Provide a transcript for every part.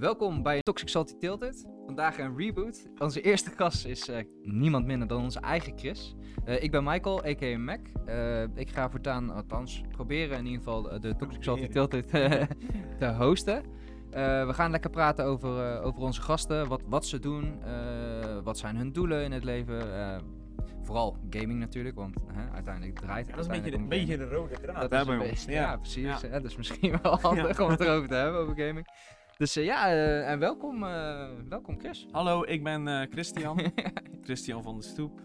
Welkom bij Toxic Salty Tilted. Vandaag een reboot. Onze eerste gast is eh, niemand minder dan onze eigen Chris. Eh, ik ben Michael, a.k.a. Mac. Eh, ik ga voortaan, althans, proberen in ieder geval de, Toxic Salty Tilted te hosten. We gaan lekker praten over, over onze gasten, wat, wat ze doen, wat zijn hun doelen in het leven. vooral gaming natuurlijk, want hè, uiteindelijk draait het dat is een beetje, de, beetje de rode draad Dat hè, is bij een ons. beetje- Ja. ja, precies. Ja. Hè? Dus misschien wel handig om het erover te hebben, over gaming. Dus eh, ja, eh, en welkom, eh, welkom Chris. Hallo, ik ben Christian. Christian van de Stoep.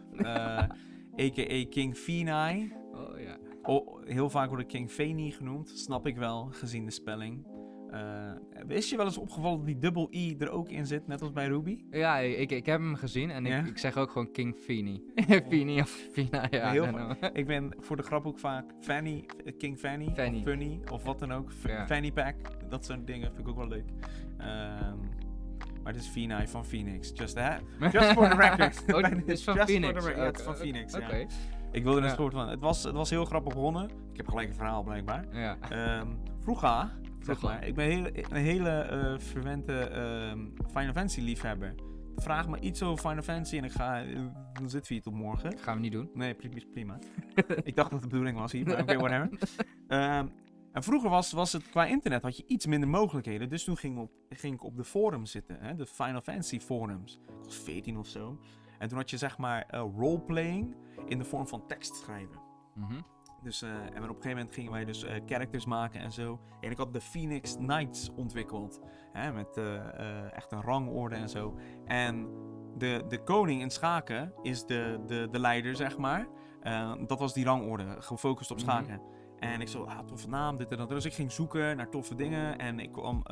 A.k.a. King Fenai. oh ja. Oh, heel vaak word ik King Feni genoemd. Snap ik wel, gezien de spelling. Eh, is je wel eens opgevallen dat die dubbel I er ook in zit, net als bij Ruby? Ja, ik, ik heb hem gezien en ik, Ja? ik zeg ook gewoon King Fini. Fini of Fina, ja. Heel. Ik ben voor de grap ook vaak Fanny, King Fanny, Fanny. of Funny, of wat dan ook. F- Ja. Fanny Pack, dat soort dingen vind ik ook wel leuk. Ehm, maar het is Fenai van Phoenix. Just, hè? Just for the record. Oh, het is van Just for Phoenix. the record. Ja, het is van Phoenix, ja. Ik wilde er een soort van... Het was, het was heel grappig begonnen. Ik heb gelijk een verhaal blijkbaar. ja. Ehm vroeger, zeg Vroeger. maar. Ik ben heel, een hele eh verwente ehm, Final Fantasy liefhebber. Vraag me iets over Final Fantasy en ik ga... eh, dan zit we hier tot morgen. Gaan we niet doen. Nee, prima. prima. ik dacht dat de bedoeling was hier, maar oké, whatever. Ehm, en vroeger was, was het qua internet had je iets minder mogelijkheden. Dus toen ging, ik op, ging ik op de forums zitten, hè, de Final Fantasy forums. Ik was 14 of zo. En toen had je zeg maar eh, roleplaying in de vorm van tekst schrijven. Mhm. Dus, eh, en op een gegeven moment gingen wij dus eh, characters maken en zo. En ik had de Phoenix Knights ontwikkeld. Hè, met eh, echt een rangorde en zo. En de, de koning in schaken is de, de, de leider, zeg maar. Dat was die rangorde, gefocust op Mhm. schaken. En ik zo, ah, toffe naam, dit en dat. Dus ik ging zoeken naar toffe dingen. En ik kwam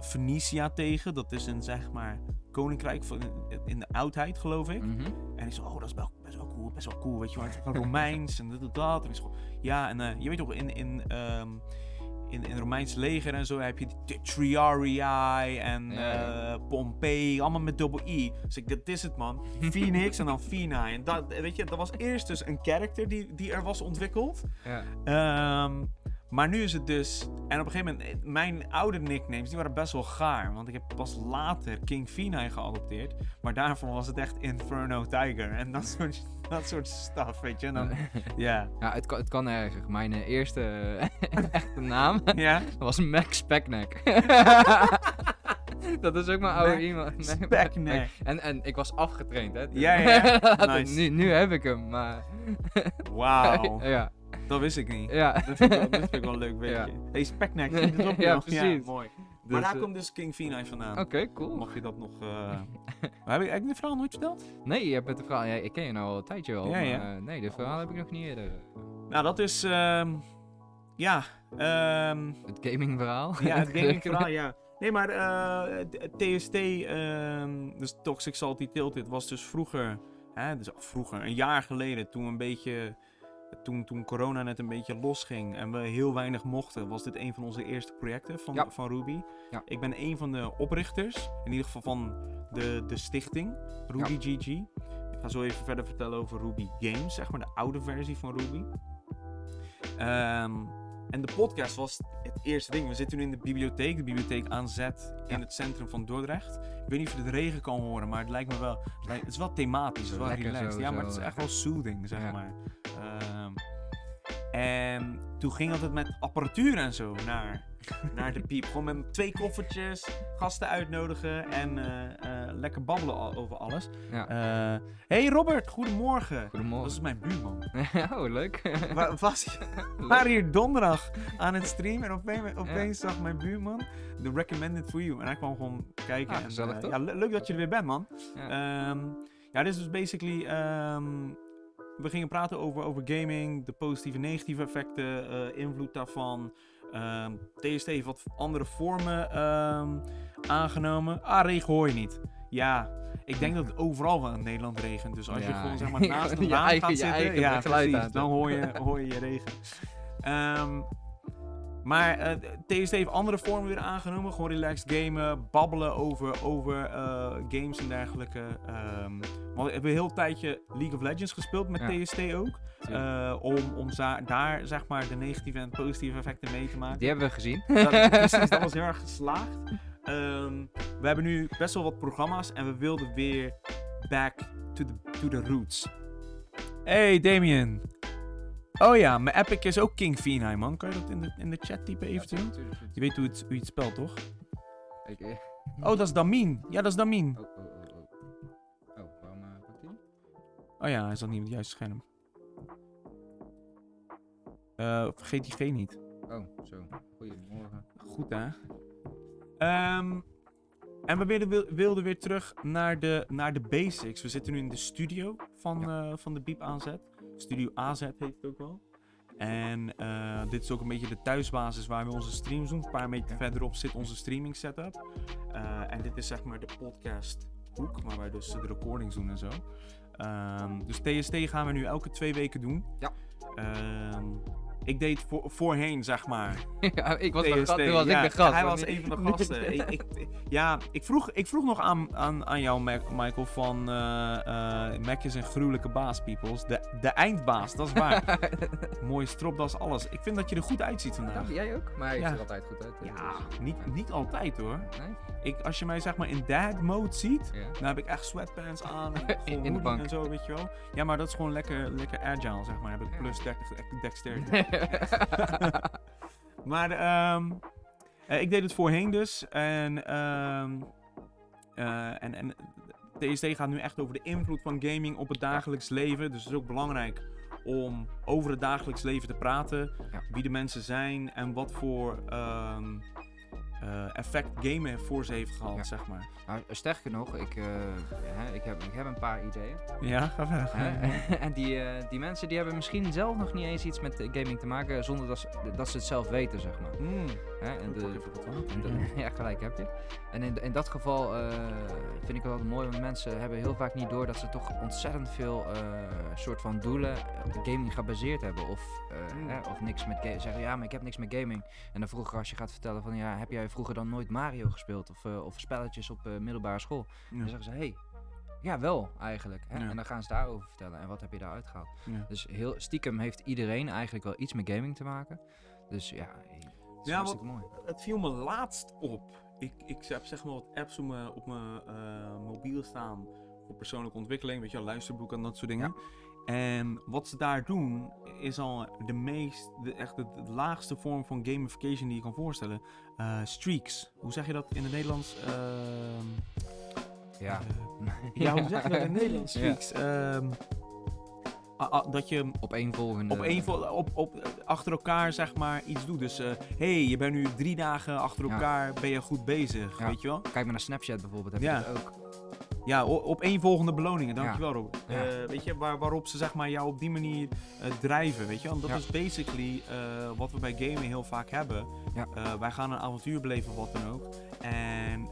Phoenicia tegen. Dat is een, zeg maar, koninkrijk van, in de oudheid, geloof ik. Mhm. En ik zo, oh, dat is wel, best wel cool, best wel cool, weet je wel. Het Romeins en dit en dat. En ik zo, ja, en eh, je weet toch, in, in, ehm, in, in Romeins leger en zo heb je die Triarii en Ja, eh, Pompei, allemaal met dubbel I. Dus ik, dit is het man. Phoenix en dan Phoenix. En dat, weet je, dat was eerst dus een character die, die er was ontwikkeld. Ja. Ehm, maar nu is het dus... En op een gegeven moment, eh, mijn oude nicknames, die waren best wel gaar. Want ik heb pas later King Fina geadopteerd. Maar daarvoor was het echt Inferno Tiger. En dat soort, dat soort stuff, weet je. En dan, ja. ja, het kan, het kan erger. Mijn eh, eerste eh, echte naam Ja? was Max Speknek. Dat is ook mijn oude Mac iemand. Speknek. En, en ik was afgetraind, hè? Ja, ja, ja. Nice. nu, nu heb ik hem, maar... Wauw. ja, Dat wist ik niet. ja. Dat vind ik wel, dat vind ik wel een leuk beetje. Ja. Hey, Speknek, zie je het op? Ja, nog? precies. mooi. maar Dus, daar eh, komt dus King Fina vandaan. Oké, cool. Mag je dat nog... Maar heb ik, ik dit verhaal nooit verteld? Nee, je hebt het de verhaal... Ja, ik ken je nou al een tijdje al, Ja, maar eh, nee, de verhaal heb ik nog niet eerder. Nou, dat is... ehm, ja, ehm Het gaming verhaal. Ja, het gaming verhaal, ja. Nee, maar TST, ehm, dus Toxic Salty Tilted, was dus vroeger, hè, dus vroeger, een jaar geleden, toen een beetje, toen, toen corona net een beetje losging en we heel weinig mochten, was dit een van onze eerste projecten van, Ja. van Ruby. Ja. Ik ben een van de oprichters, in ieder geval van de, de stichting, Ruby GG. Ik ga zo even verder vertellen over Ruby Games, zeg maar, de oude versie van Ruby. Ehm, en de podcast was het eerste ding. We zitten nu in de bibliotheek, de bibliotheek aan Zet in Ja. het centrum van Dordrecht. Ik weet niet of je de regen kan horen, maar het lijkt me wel. Het, lijkt- het is wel thematisch, het is wel relaxed. zo, ja, maar het is echt wel soothing, zeg Ja. maar. Ehm, en toen ging altijd met apparatuur en zo naar, naar de piep. Gewoon met twee koffertjes, gasten uitnodigen en eh, eh, lekker babbelen over alles. Ja. Eh, hey Robert, goedemorgen. Goedemorgen. Dat is mijn buurman. oh, leuk. Wa- was waren hier donderdag aan het streamen en opeens, opeens zag mijn buurman de recommended for you. En hij kwam gewoon kijken. Ah, en, gezellig, ja, le- leuk dat je er weer bent, man. Ja. Ehm, ja, dit is dus basically... ehm, we gingen praten over, over gaming, de positieve en negatieve effecten, eh, invloed daarvan. Ehm, TST heeft wat andere vormen ehm, aangenomen. Ah, regen hoor je niet. Ja, ik denk dat het overal wel in Nederland regent. Dus als je gewoon zeg maar naast een raam gaat zitten, ja, precies, dan hoor je, hoor je je regen. Ehm, maar eh, TST heeft andere vormen weer aangenomen. Gewoon relaxed gamen, babbelen over, over eh, games en dergelijke. Ehm, want we hebben een heel tijdje League of Legends gespeeld met Ja. TST ook. Eh, om om daar zeg maar de negatieve en positieve effecten mee te maken. Die hebben we gezien. Dat, precies, dat was heel erg geslaagd. ehm, we hebben nu best wel wat programma's en we wilden weer back to the, to the roots. Hey Damien. Oh ja, mijn Epic is ook King Feenheim, man. Kan je dat in de, in de chat typen eventueel? Ja, tuurlijk, tuurlijk, Je weet hoe, het, hoe je het spelt, toch? Ik, eh, Oh, dat is Damien. Ja, dat is Damien. Oh, oh, oh, oh. Oh, waarom uh, pakt hij? Oh ja, hij zat niet op het juiste scherm. Eh, vergeet die G niet. Oh, zo. Goedemorgen. Goed, hè? Ehm, en we wilden, wil- wilden weer terug naar de, naar de basics. We zitten nu in de studio van, van de Biep aanzet. Studio AZ heet het ook wel. En eh, dit is ook een beetje de thuisbasis waar we onze streams doen. Een paar meter verderop zit onze streaming setup. Eh, en dit is zeg maar de podcast hoek, waar wij dus de recordings doen en zo. Ehm, dus TST gaan we nu elke twee weken doen. Ja. Ehm, ik deed voor, voorheen, zeg maar. ja, ik was de TST, gast, toen was ja, ik de gast. Hij was een van de gasten. ik, ik- ja, ik vroeg, ik vroeg nog aan, aan, aan jou, Michael, van eh, eh, Mac is een gruwelijke baas, peoples. De, de eindbaas, dat is waar. Mooie stropdas, alles. Ik vind dat je er goed uitziet vandaag. Dank, jij ook? Maar Ja. ziet er altijd goed uit. Ja, dus- niet, niet altijd hoor. Nee? Ik, als je mij zeg maar in dad mode ziet, Ja. dan heb ik echt sweatpants aan. En In gewoon de bank. en zo, weet je wel. Ja, maar dat is gewoon lekker, lekker agile, zeg maar. Heb ik Ja. plus 30 dexterity. Maar ehm, eh, ik deed het voorheen dus. En, eh, en, en TST gaat nu echt over de invloed van gaming op het dagelijks leven. Dus het is ook belangrijk om over het dagelijks leven te praten. Ja. Wie de mensen zijn en wat voor ehm, eh, effect gamen voor ze heeft gehad, Ja. zeg maar. Nou, sterker nog, ik, eh, hè, ik, heb, ik heb een paar ideeën. Ja, ga verder. En die, eh, die mensen die hebben misschien zelf nog niet eens iets met gaming te maken zonder dat ze, dat ze het zelf weten, zeg maar. Mm. Hè? En de, en ja, gelijk heb je. En in, in dat geval vind ik het altijd mooi, want mensen hebben heel vaak niet door dat ze toch ontzettend veel soort van doelen op gaming gebaseerd hebben. Of, eh, Mm. hè, of niks met gaming. Zeggen ja, maar ik heb niks met gaming. En dan vroeger als je gaat vertellen van ja, heb jij vroeger dan nooit Mario gespeeld? Of, eh, of spelletjes op eh, middelbare school? Ja. Dan zeggen ze, hé, hey, ja wel eigenlijk. Hè? Ja. En dan gaan ze daarover vertellen. En wat heb je daaruit gehaald? Ja. Dus heel stiekem heeft iedereen eigenlijk wel iets met gaming te maken. Dus ja, het is Ja, hartstikke mooi. Het viel me laatst op. Ik, ik heb zeg maar wat apps op mijn, op mijn eh, mobiel staan voor persoonlijke ontwikkeling, weet je luisterboeken en dat soort dingen. En wat ze daar doen is al de meest, de, echt de, de laagste vorm van gamification die je kan voorstellen. Eh, streaks. Hoe zeg je dat in het Nederlands? Ehm, Ja. eh, ja, hoe zeg je dat in het Nederlands? Ja. Streaks. Ehm, ah, ah, dat je Op één volgende. op op, op, achter elkaar zeg maar iets doet. Dus hé, hey, je bent nu drie dagen achter Ja. elkaar, ben je goed bezig, Ja. weet je wel? Kijk maar naar Snapchat bijvoorbeeld. Heb Ja. je dat ook. Ja, op één volgende beloningen, Ja. dankjewel Robert. Ja. Eh, weet je, waar, waarop ze zeg maar jou op die manier eh, drijven, weet je? En dat Ja. is basically eh, wat we bij gaming heel vaak hebben. Wij gaan een avontuur beleven, wat dan ook. En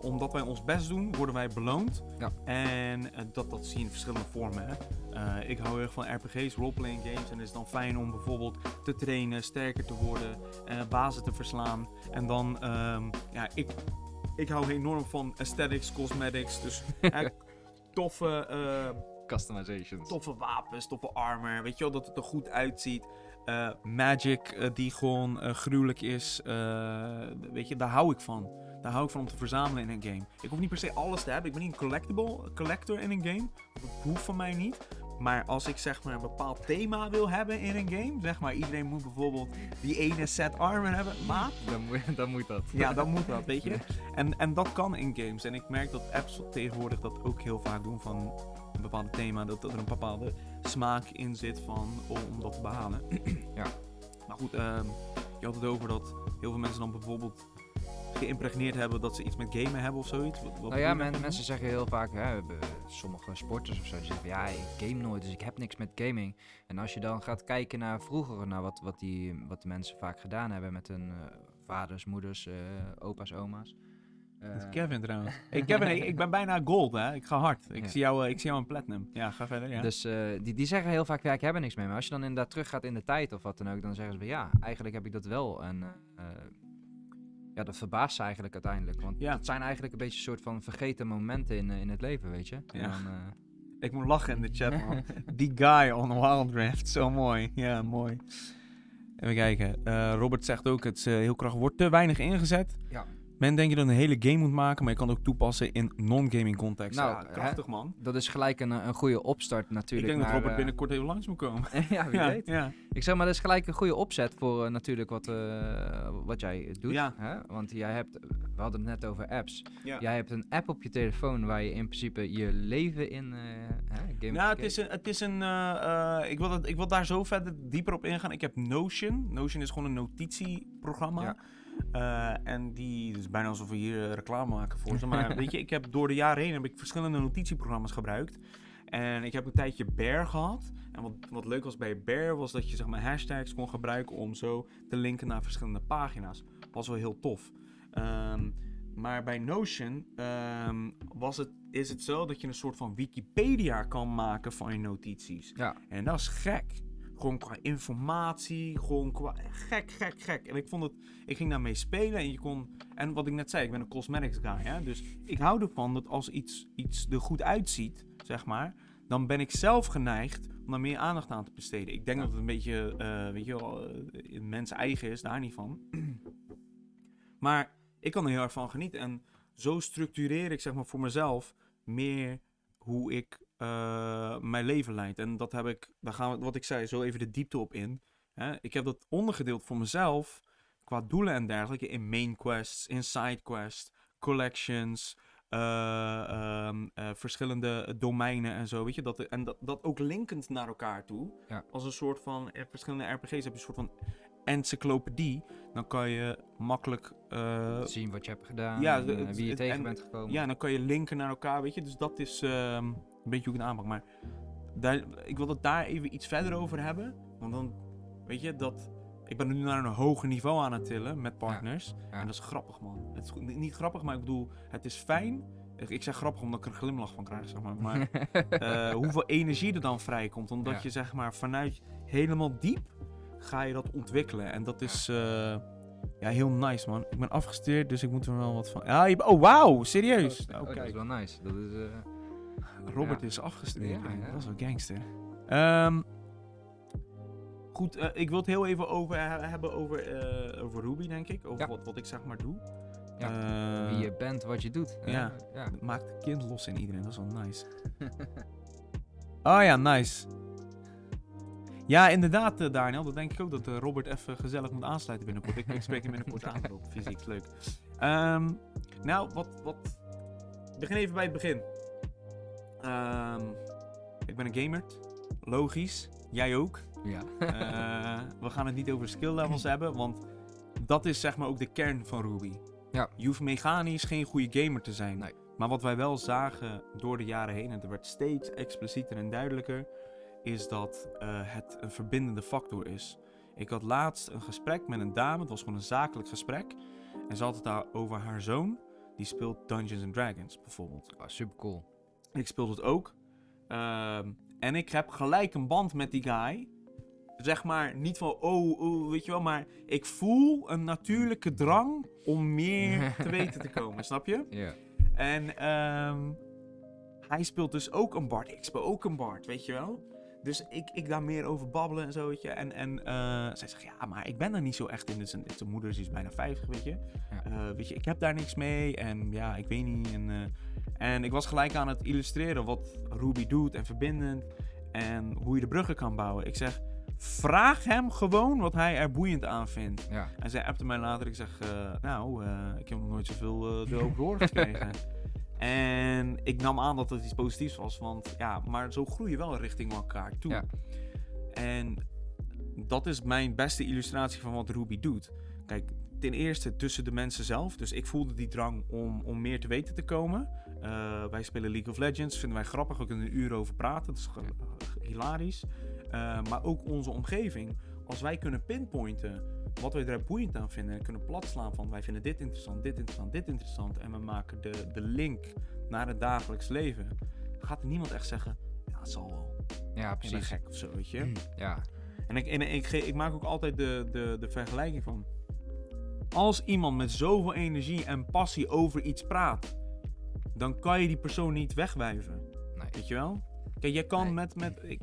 omdat wij ons best doen, worden wij beloond. Ja. En dat, dat zie je in verschillende vormen. Hè? Ik hou heel erg van RPG's, roleplaying games. En het is dan fijn om bijvoorbeeld te trainen, sterker te worden, bazen te verslaan. En dan, ehm, ja, ik, ik hou enorm van aesthetics, cosmetics. Dus toffe, eh, Customizations. toffe wapens, toffe armor. Weet je wel, dat het er goed uitziet. Eh, magic eh, die gewoon gruwelijk is. weet je, daar hou ik van. Daar hou ik van om te verzamelen in een game. Ik hoef niet per se alles te hebben. Ik ben niet een collectible een collector in een game. Dat hoeft van mij niet. Maar als ik zeg maar een bepaald thema wil hebben in een game. Zeg maar iedereen moet bijvoorbeeld die ene set armor hebben. Maar Dan moet, dan moet dat. ja, dan moet dat, weet je. En, en dat kan in games. En ik merk dat apps tegenwoordig dat ook heel vaak doen van een bepaald thema. Dat, dat er een bepaalde smaak in zit van, om, om dat te behalen. Ja. Maar goed, ehm, je had het over dat heel veel mensen dan bijvoorbeeld geïmpregneerd hebben dat ze iets met gamen hebben of zoiets. Wat, wat Nou ja, men- mensen zeggen heel vaak, hè, sommige sporters of zo, die zeggen ja, ik game nooit, dus ik heb niks met gaming. En als je dan gaat kijken naar vroeger, naar wat, wat, die, wat de mensen vaak gedaan hebben met hun eh, vaders, moeders, eh, opa's, oma's. Dat is Eh, Kevin trouwens. Hey Kevin, ik, ik ben bijna gold hè. Ik ga hard. Ik, Ja. zie, jou, ik zie jou een platinum. Ja, ga verder. Ja. Dus eh, die, die zeggen heel vaak, ja, ik heb er niks mee. Maar als je dan inderdaad teruggaat in de tijd of wat dan ook, dan zeggen ze, van, ja, eigenlijk heb ik dat wel. En ja, dat verbaast ze eigenlijk uiteindelijk. Want Ja. het zijn eigenlijk een beetje een soort van vergeten momenten in, eh, in het leven, weet je. En Ja. dan, eh, Ik moet lachen in de chat, man. Die guy on Wild Rift, zo mooi. Ja, mooi. Even kijken. Eh, Robert zegt ook, het heel krachtig, wordt te weinig ingezet. Ja. Men denkt dat je een hele game moet maken, maar je kan het ook toepassen in non-gaming context. Nou, ja, krachtig man. Dat is gelijk een, een goede opstart Ik natuurlijk. denk dat Robert eh, binnenkort even langs moet komen. ja, wie ja, weet. ja. Ik zeg maar, dat is gelijk een goede opzet voor eh, natuurlijk wat, eh, wat jij doet. Ja. Hè? Want jij hebt, we hadden het net over apps. ja. Jij hebt een app op je telefoon waar je in principe je leven in eh hè, game Ja, het is een, het is een eh, eh, ik, wil dat, ik wil daar zo verder dieper op ingaan. Ik heb Notion. Notion is gewoon een notitieprogramma. Eh, en die, het is bijna alsof we hier eh, reclame maken voor ze. Maar weet je, ik heb door de jaren heen heb ik verschillende notitieprogramma's gebruikt. En ik heb een tijdje Bear gehad. En wat, wat leuk was bij Bear was dat je zeg maar hashtags kon gebruiken om zo te linken naar verschillende pagina's. Was wel heel tof. Ehm, maar bij Notion ehm, was het, is het zo dat je een soort van Wikipedia kan maken van je notities. Ja. En dat is gek. Gewoon qua informatie, gewoon qua gek, gek, gek. En ik vond het, ik ging daarmee spelen en je kon, en wat ik net zei, ik ben een cosmetics guy, hè. Dus ik hou ervan dat als iets, iets er goed uitziet, zeg maar, dan ben ik zelf geneigd om daar meer aandacht aan te besteden. Ik denk Ja. dat het een beetje, eh, weet je wel, eh, mens eigen is, daar niet van. maar ik kan er heel erg van genieten. En zo structureer ik zeg maar voor mezelf meer hoe ik eh, mijn leven leid. En dat heb ik, daar gaan we, wat ik zei, zo even de diepte op in. Hè? Ik heb dat ondergedeeld voor mezelf, qua doelen en dergelijke, in main quests, in side quests, collections, eh, ehm, eh, verschillende domeinen en zo, weet je. Dat, en dat, dat ook linkend naar elkaar toe. Ja. Als een soort van, verschillende RPG's heb je een soort van encyclopedie. Dan kan je makkelijk... Zien wat je hebt gedaan, Ja, en, wie je het- tegen en- bent gekomen. ja, dan kan je linken naar elkaar, weet je. Dus dat is ehm, een beetje hoe ik het aanpak. Maar daar, ik wil het daar even iets verder over hebben. Want dan, weet je, dat... Ik ben nu naar een hoger niveau aan het tillen met partners. ja. En dat is grappig, man. Het is niet grappig, maar ik bedoel, het is fijn. Ik- zeg grappig omdat ik er een glimlach van krijg, zeg maar. Maar eh, hoeveel energie er dan vrijkomt. Omdat Ja. je, zeg maar, vanuit helemaal diep ga je dat ontwikkelen. En dat is... eh, ja, heel nice, man. Ik ben afgestudeerd, dus ik moet er wel wat van... Ja, je, oh, wauw, serieus? Oh, Oké. dat is wel nice. Dat is, eh, Robert is afgestudeerd. Dat is wel gangster. Ehm, goed, eh, ik wil het heel even over, he- hebben over, eh, over Ruby, denk ik. Over wat, wat ik zeg maar doe. Ja, Eh, wie je bent, wat je doet. ja. ja. het maakt het kind los in iedereen, dat is wel nice. Oh ja, nice. Ja, inderdaad, eh, Daniel. Dat denk ik ook dat eh, Robert even gezellig moet aansluiten binnenkort. Ik, ik spreek hem binnenkort aan op fysiek. Leuk. Ehm, nou, wat, wat... Begin even bij het begin. Ehm, ik ben een gamer. Logisch. Jij ook. ja. Eh, we gaan het niet over skill levels hebben, want dat is zeg maar ook de kern van Ruby. Ja. Je hoeft mechanisch geen goede gamer te zijn. Nee. Maar wat wij wel zagen door de jaren heen, en het werd steeds explicieter en duidelijker, is dat eh, het een verbindende factor is. Ik had laatst een gesprek met een dame, het was gewoon een zakelijk gesprek. En ze had het daar over haar zoon, die speelt Dungeons and Dragons bijvoorbeeld. Oh, super cool. Ik speel het ook. Ehm, en ik heb gelijk een band met die guy. Zeg maar, niet van, oh, oh, weet je wel, maar ik voel een natuurlijke drang om meer te weten te komen, snap je? Ja. En ehm, hij speelt dus ook een bard. Ik speel ook een bard, weet je wel? Dus ik, ik daar meer over babbelen en zo, weet je. En, en eh, zij zegt, ja, maar ik ben daar niet zo echt in. Dus een, zijn moeder is bijna 50, weet je. Ja. Eh, weet je, ik heb daar niks mee. En ja, ik weet niet. En, eh, en ik was gelijk aan het illustreren wat Ruby doet en verbindend. En hoe je de bruggen kan bouwen. Ik zeg, vraag hem gewoon wat hij er boeiend aan vindt. Ja. En zij appte mij later. Ik zeg, eh, nou, eh, ik heb nog nooit zoveel uh, erover gehoord gekregen. en ik nam aan dat het iets positiefs was. Want ja, maar zo groei je wel richting elkaar toe. Ja. En dat is mijn beste illustratie van wat Ruby doet. Kijk, ten eerste tussen de mensen zelf. Dus ik voelde die drang om, om meer te weten te komen. Uh, wij spelen League of Legends. Vinden wij grappig. We kunnen een uur over praten. Dat is hilarisch. Uh, maar ook onze omgeving. Als wij kunnen pinpointen wat wij er boeiend aan vinden. En kunnen platslaan van wij vinden dit interessant, dit interessant, dit interessant. En we maken de, de link naar het dagelijks leven. Gaat er niemand echt zeggen, ja, het zal wel. Ja, precies. gek of zo, weet je. Ja. En ik, en ik, ik, ik maak ook altijd de, de, de vergelijking van. Als iemand met zoveel energie en passie over iets praat, dan kan je die persoon niet wegwijven. Nee. Weet je wel? Kijk, jij kan Nee. met. met ik,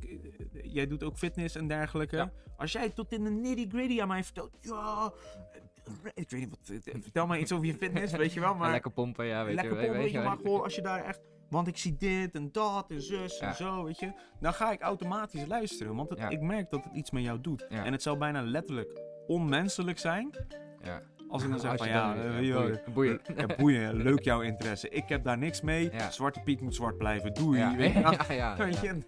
jij doet ook fitness en dergelijke. Ja. Als jij tot in de nitty gritty aan mij vertelt. Ja, ik weet niet wat, vertel maar iets over je fitness, weet je wel. Maar lekker pompen, ja, weet lekker je. pompen, weet je, wel. maar gewoon als je daar echt... Want ik zie dit en dat en zus Ja. en zo, weet je. Dan ga ik automatisch luisteren, want het, Ja. ik merk dat het iets met jou doet. En het zou bijna letterlijk onmenselijk zijn Ja. Als ik dan zeg van ja, dan- eh, ja, boeien, boeien. ja, boeien, leuk jouw interesse. Ik heb daar niks mee. Ja. Zwarte Piet moet zwart blijven, doei. Ja, Weet je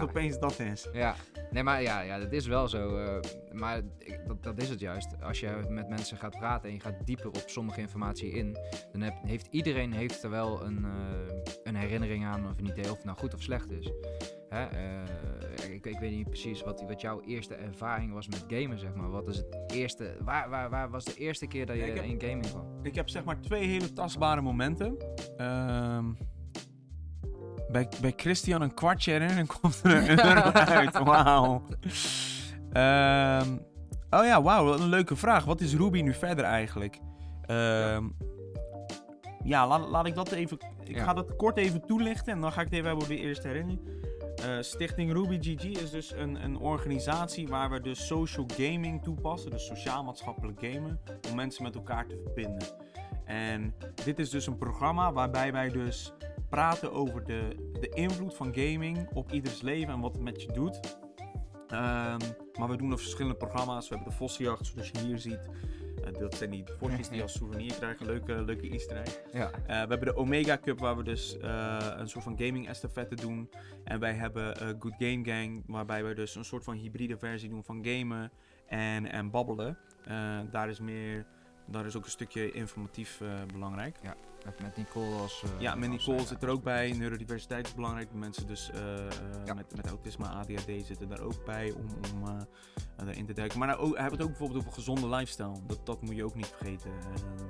dat opeens dat is. Ja, nee, maar ja, ja, dat is wel zo. eh, maar ik- dat, dat is het juist. Als je met mensen gaat praten en je gaat dieper op sommige informatie in, dan heb, heeft iedereen heeft er wel een, eh, een herinnering aan of een idee of het nou goed of slecht is. Hè? eh, ik, ik weet niet precies wat, wat jouw eerste ervaring was met gamen, zeg maar. Wat is het eerste, waar, waar, waar was de eerste keer dat je Ja, heb- in gaming kwam? Ik heb zeg maar twee hele tastbare momenten. Ehm, bij, bij Christian een kwartje erin en komt er een euro uit. Wauw. Ehm, oh ja, wauw, wat een leuke vraag. Wat is Ruby nu verder eigenlijk? Ehm, ja, laat, laat ik dat even... Ik Ja. ga dat kort even toelichten en dan ga ik het even hebben over de eerste herinnering. Eh, Stichting Ruby GG is dus een, een organisatie waar we dus social gaming toepassen, dus sociaal-maatschappelijk gamen, om mensen met elkaar te verbinden. En dit is dus een programma waarbij wij dus praten over de, de invloed van gaming op ieders leven en wat het met je doet. Ehm, maar we doen nog verschillende programma's. We hebben de Vossenjacht, zoals je hier ziet. Eh, dat zijn die vosjes die als souvenir krijgen. Leuke, leuke easter egg. Ja. Eh, we hebben de Omega Cup, waar we dus eh, een soort van gaming estafette doen. En wij hebben Good Game Gang, waarbij we dus een soort van hybride versie doen van gamen en, en babbelen. Daar is meer, daar is ook een stukje informatief belangrijk. Met, met Nicole als... eh, Ja, met Nicole zit er ook bij. Neurodiversiteit is belangrijk. Mensen dus eh, eh, Ja. met, met autisme, ADHD zitten daar ook bij om, om erin te duiken. Maar nou, ook, hebben we het ook bijvoorbeeld over gezonde lifestyle. Dat, dat moet je ook niet vergeten.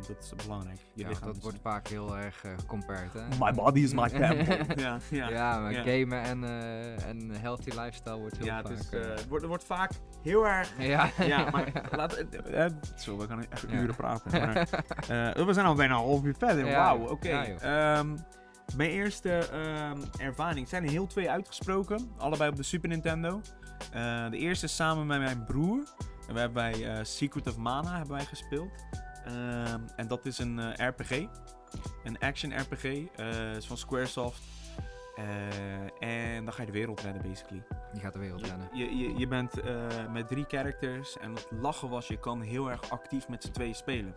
Dat is belangrijk. Je Ja, lichaam dat is- wordt vaak heel erg compared, hè? My body is my temple. ja, ja. Ja, maar gamen en, eh, en healthy lifestyle wordt heel Ja, vaak... eh, het, wordt, wordt vaak heel erg... ja, Ja, maar laat, zo, we gaan echt uren praten. Maar, we zijn al bijna een half uur verder. Wauw, oké. Ja. Ehm, mijn eerste ehm, ervaring zijn er heel twee uitgesproken. Allebei op de Super Nintendo. Eh, de eerste is samen met mijn broer. En we hebben bij eh, Secret of Mana hebben wij gespeeld. Ehm, en dat is een eh, RPG. Een action RPG. is van Squaresoft. En dan ga je de wereld redden, basically. Die gaat de wereld rennen. Je, je, je bent met drie characters en het lachen was, je kan heel erg actief met z'n tweeën spelen.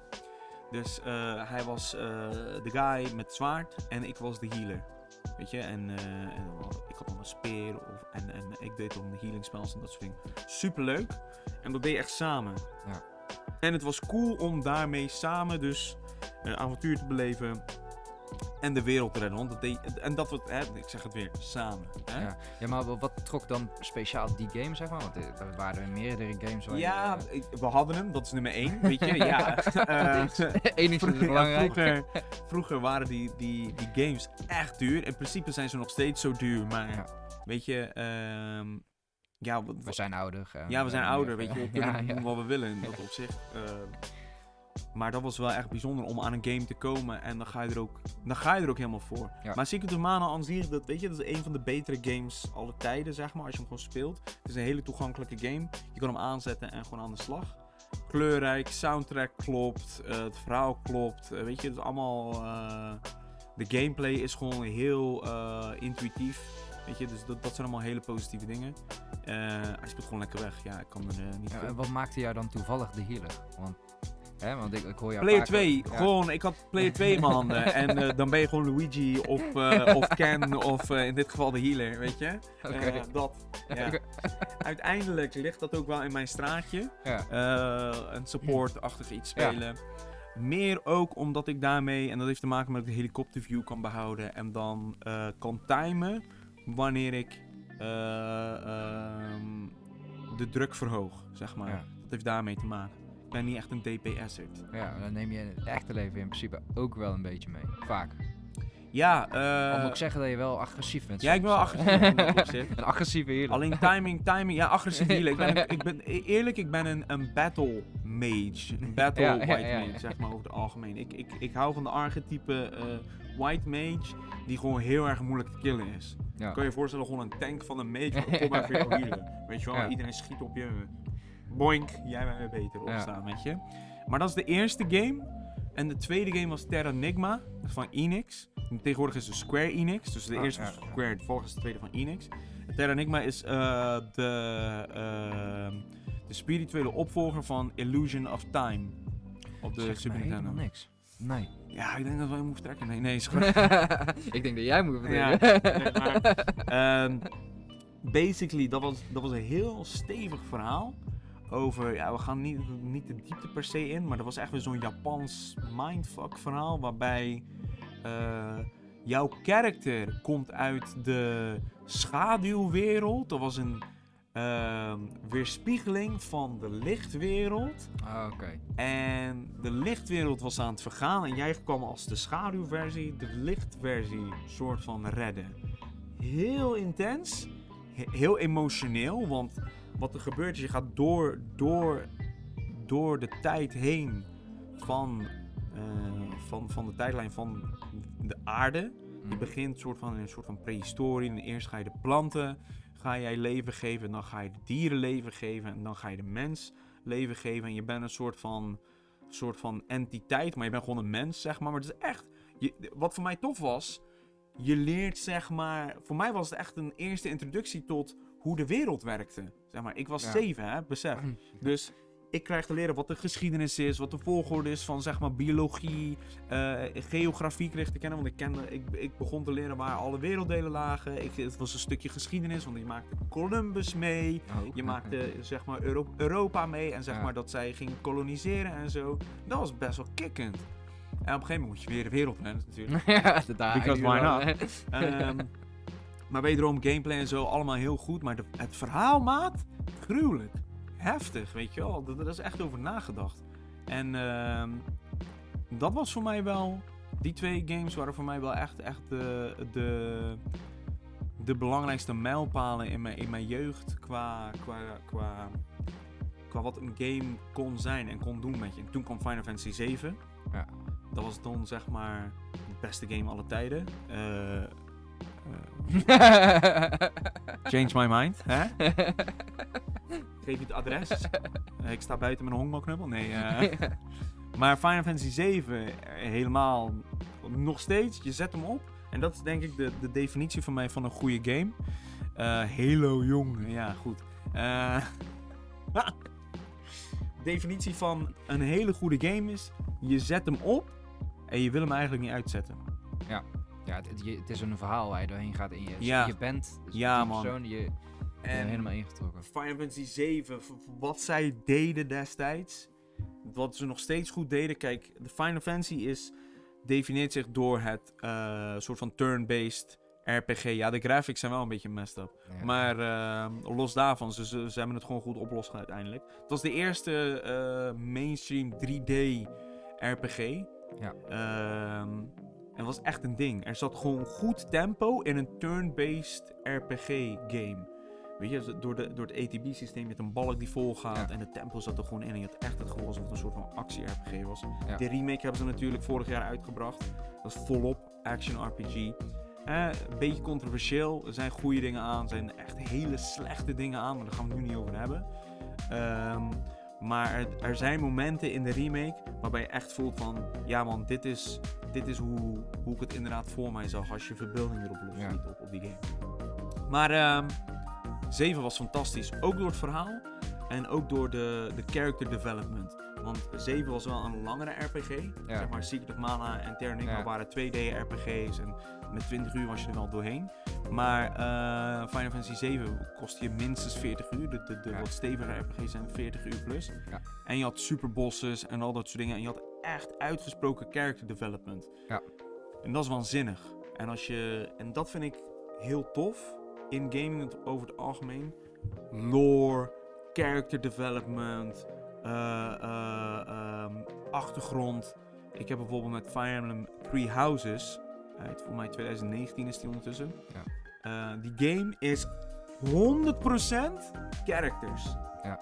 Dus eh, hij was eh, de guy met zwaard en ik was de healer. Weet je, en, eh, en ik had dan een speer of, en, en ik deed dan de healing spells en dat soort dingen. Super leuk. En dat deed je echt samen. Ja. En het was cool om daarmee samen dus een avontuur te beleven en de wereld redden. Want dat deed, en dat was, hè, ik zeg het weer, samen. Hè? Ja. Ja, maar wa- wat trok dan speciaal die game, zeg maar? Want eh, er waren er meerdere games waar Ja, eh, we hadden hem, dat is nummer 1, weet je. Ja, eh, enigszins vroeger, ja, vroeger, vroeger waren die, die, die games echt duur. In principe zijn ze nog steeds zo duur, maar Ja. weet je, ehm, ja, wat- We zijn ouder. eh, ja, we zijn eh, ouder, eh, weet je, we kunnen doen wat we willen in dat opzicht. Maar dat was wel echt bijzonder om aan een game te komen en dan ga je er ook, dan ga je er ook helemaal voor. Ja. Maar Secret of Mana aan zich, dat, weet je, dat is een van de betere games alle tijden, zeg maar, als je hem gewoon speelt. Het is een hele toegankelijke game. Je kan hem aanzetten en gewoon aan de slag. Kleurrijk, soundtrack klopt, eh, het verhaal klopt, eh, weet je, het is allemaal... eh, de gameplay is gewoon heel intuïtief. Weet je, dus dat, dat zijn allemaal hele positieve dingen. Hij speelt gewoon lekker weg. Ja, ik kan er niet Ja, wat maakte jou dan toevallig de healer? Want, hè, want ik, ik hoor jou Player vaak- 2, ja. gewoon, ik had Player 2 in mijn handen. en eh, dan ben je gewoon Luigi of, eh, of Ken of eh, in dit geval de healer, weet je. Eh, dat, ja. Uiteindelijk ligt dat ook wel in mijn straatje. Ja. een support-achtig iets spelen. Meer ook omdat ik daarmee, en dat heeft te maken met dat ik de helikopterview kan behouden en dan kan timen wanneer ik eh, ehm, de druk verhoog, zeg maar. Dat heeft daarmee te maken. Ik ben niet echt een DPS'er. Ja, dan neem je in het echte leven in principe ook wel een beetje mee. Vaak. Ja, Al eh, moet ik zeggen dat je wel agressief bent. ja, ik ben wel agressief in dat opzicht. een agressieve healer. Alleen timing, timing, ja, agressief healen. Ik ben, een- ik ben e- eerlijk, ik ben een, een battle mage. Een battle Ja, ja, white ja, mage, zeg maar over het algemeen. Ik, ik, ik hou van de archetype eh, white mage, die gewoon heel erg moeilijk te killen is. ja. Kan je je voorstellen, gewoon een tank van een mage, maar kom maar voor jou healen. Weet je wel, Ja. iedereen schiet op je. Boink, jij bent weer beter Ja. opstaan, weet je. Maar dat is de eerste game. En de tweede game was Terranigma van Enix. Tegenwoordig is het Square Enix. Dus de Ah, eerste ja, was ja. Square, volgens de tweede van Enix. Terranigma is eh, de, ehm, de spirituele opvolger van Illusion of Time. Op de Super Nintendo. niks. Nee. Ja, ik denk dat wij moeten vertrekken. Nee, nee, is goed. ik denk dat jij moet Ja, vertellen. nee, maar, ehm, basically, dat was, dat was een heel stevig verhaal. Over, ja, we gaan niet, niet de diepte per se in, maar dat was echt weer zo'n Japans mindfuck verhaal. Waarbij eh, jouw karakter komt uit de schaduwwereld. Dat was een ehm, weerspiegeling van de lichtwereld. Ah, Oké. En de lichtwereld was aan het vergaan en jij kwam als de schaduwversie de lichtversie soort van redden. Heel intens, he- heel emotioneel, want wat er gebeurt is je gaat door, door, door de tijd heen van, eh, van, van de tijdlijn van de aarde. Je Mm. begint soort van in een soort van prehistorie. En eerst ga je de planten ga jij leven geven. En dan ga je de dieren leven geven. En dan ga je de mens leven geven. En je bent een soort van, soort van entiteit. Maar je bent gewoon een mens, zeg maar. Maar het is echt... Je, wat voor mij tof was... Je leert, zeg maar... Voor mij was het echt een eerste introductie tot hoe de wereld werkte. Zeg maar, ik was Ja. zeven, hè, besef. Dus ik krijg te leren wat de geschiedenis is, wat de volgorde is van zeg maar biologie, eh, geografie kreeg ik te kennen, want ik, kende, ik, ik begon te leren waar alle werelddelen lagen. Ik, het was een stukje geschiedenis, want je maakte Columbus mee, Oh, je maakte zeg maar Euro- Europa mee en zeg Ja. maar dat zij ging koloniseren en zo. Dat was best wel kikkend. En op een gegeven moment moet je weer de wereld rennen natuurlijk. ja. Because why. Ehm, maar wederom, gameplay en zo, allemaal heel goed. Maar de, het verhaal, maat, gruwelijk. Heftig, weet je wel. Daar is echt over nagedacht. En ehm, dat was voor mij wel... Die twee games waren voor mij wel echt, echt de, de, de belangrijkste mijlpalen in mijn, in mijn jeugd. Qua, qua, qua, qua wat een game kon zijn en kon doen met je. En toen kwam Final Fantasy 7. Ja. Dat was dan zeg maar de beste game aller tijden. Eh, change my mind. Hè? Geef je het adres. Eh, ik sta buiten met een honkbalknuppel. Nee. eh. maar Final Fantasy 7 eh, helemaal nog steeds. Je zet hem op. En dat is denk ik de, de definitie van mij van een goede game. Eh Halo jong. Ja, goed. Eh, definitie van een hele goede game is... Je zet hem op en je wil hem eigenlijk niet uitzetten. ja, het, het- is een verhaal waar je doorheen gaat in je, Ja. je bent. Dus Ja, man. persoon die je je En helemaal ingetrokken. Final Fantasy 7, v- v- wat zij deden destijds, wat ze nog steeds goed deden. Kijk, de Final Fantasy is, definieert zich door het eh, soort van turn-based RPG. Ja, de graphics zijn wel een beetje messed up. Ja. Maar eh, los daarvan, ze, ze, ze hebben het gewoon goed oplossen uiteindelijk. Het was de eerste eh, mainstream 3D RPG. Ja. Ehm, en was echt een ding. Er zat gewoon goed tempo in een turn-based RPG game. Weet je, door, de, door het ATB-systeem met een balk die vol gaat Ja. en het tempo zat er gewoon in. En je had echt het gevoel alsof het een soort van actie-RPG was. Ja. De remake hebben ze natuurlijk vorig jaar uitgebracht. Dat is volop action RPG. Eh, een beetje controversieel. Er zijn goede dingen aan. Er zijn echt hele slechte dingen aan. Maar daar gaan we het nu niet over hebben. Ehm, maar er, er zijn momenten in de remake waarbij je echt voelt van... Ja man, dit is, dit is hoe, hoe ik het inderdaad voor mij zag als je verbeelding erop Ja. op, op die game. Maar ehm 7 was fantastisch. Ook door het verhaal. En ook door de, de character development. Want 7 was wel een langere RPG. Ja. Zeg maar Secret of Mana en Terranigma Ja. waren 2D RPG's. En met 20 uur was je er wel doorheen. Maar eh, Final Fantasy 7 kostte je minstens 40 uur. De, de, de Ja. wat stevige RPG's zijn 40 uur plus. Ja. En je had superbosses en al dat soort dingen. En je had echt uitgesproken character development. Ja. En dat is waanzinnig. En, als je, en dat vind ik heel tof in gaming over het algemeen. Lore, character development, eh, eh, ehm, achtergrond. Ik heb bijvoorbeeld met Fire Emblem Three Houses, uit voor mij 2019 is die ondertussen. Ja. Eh, die game is 100% characters. Ja.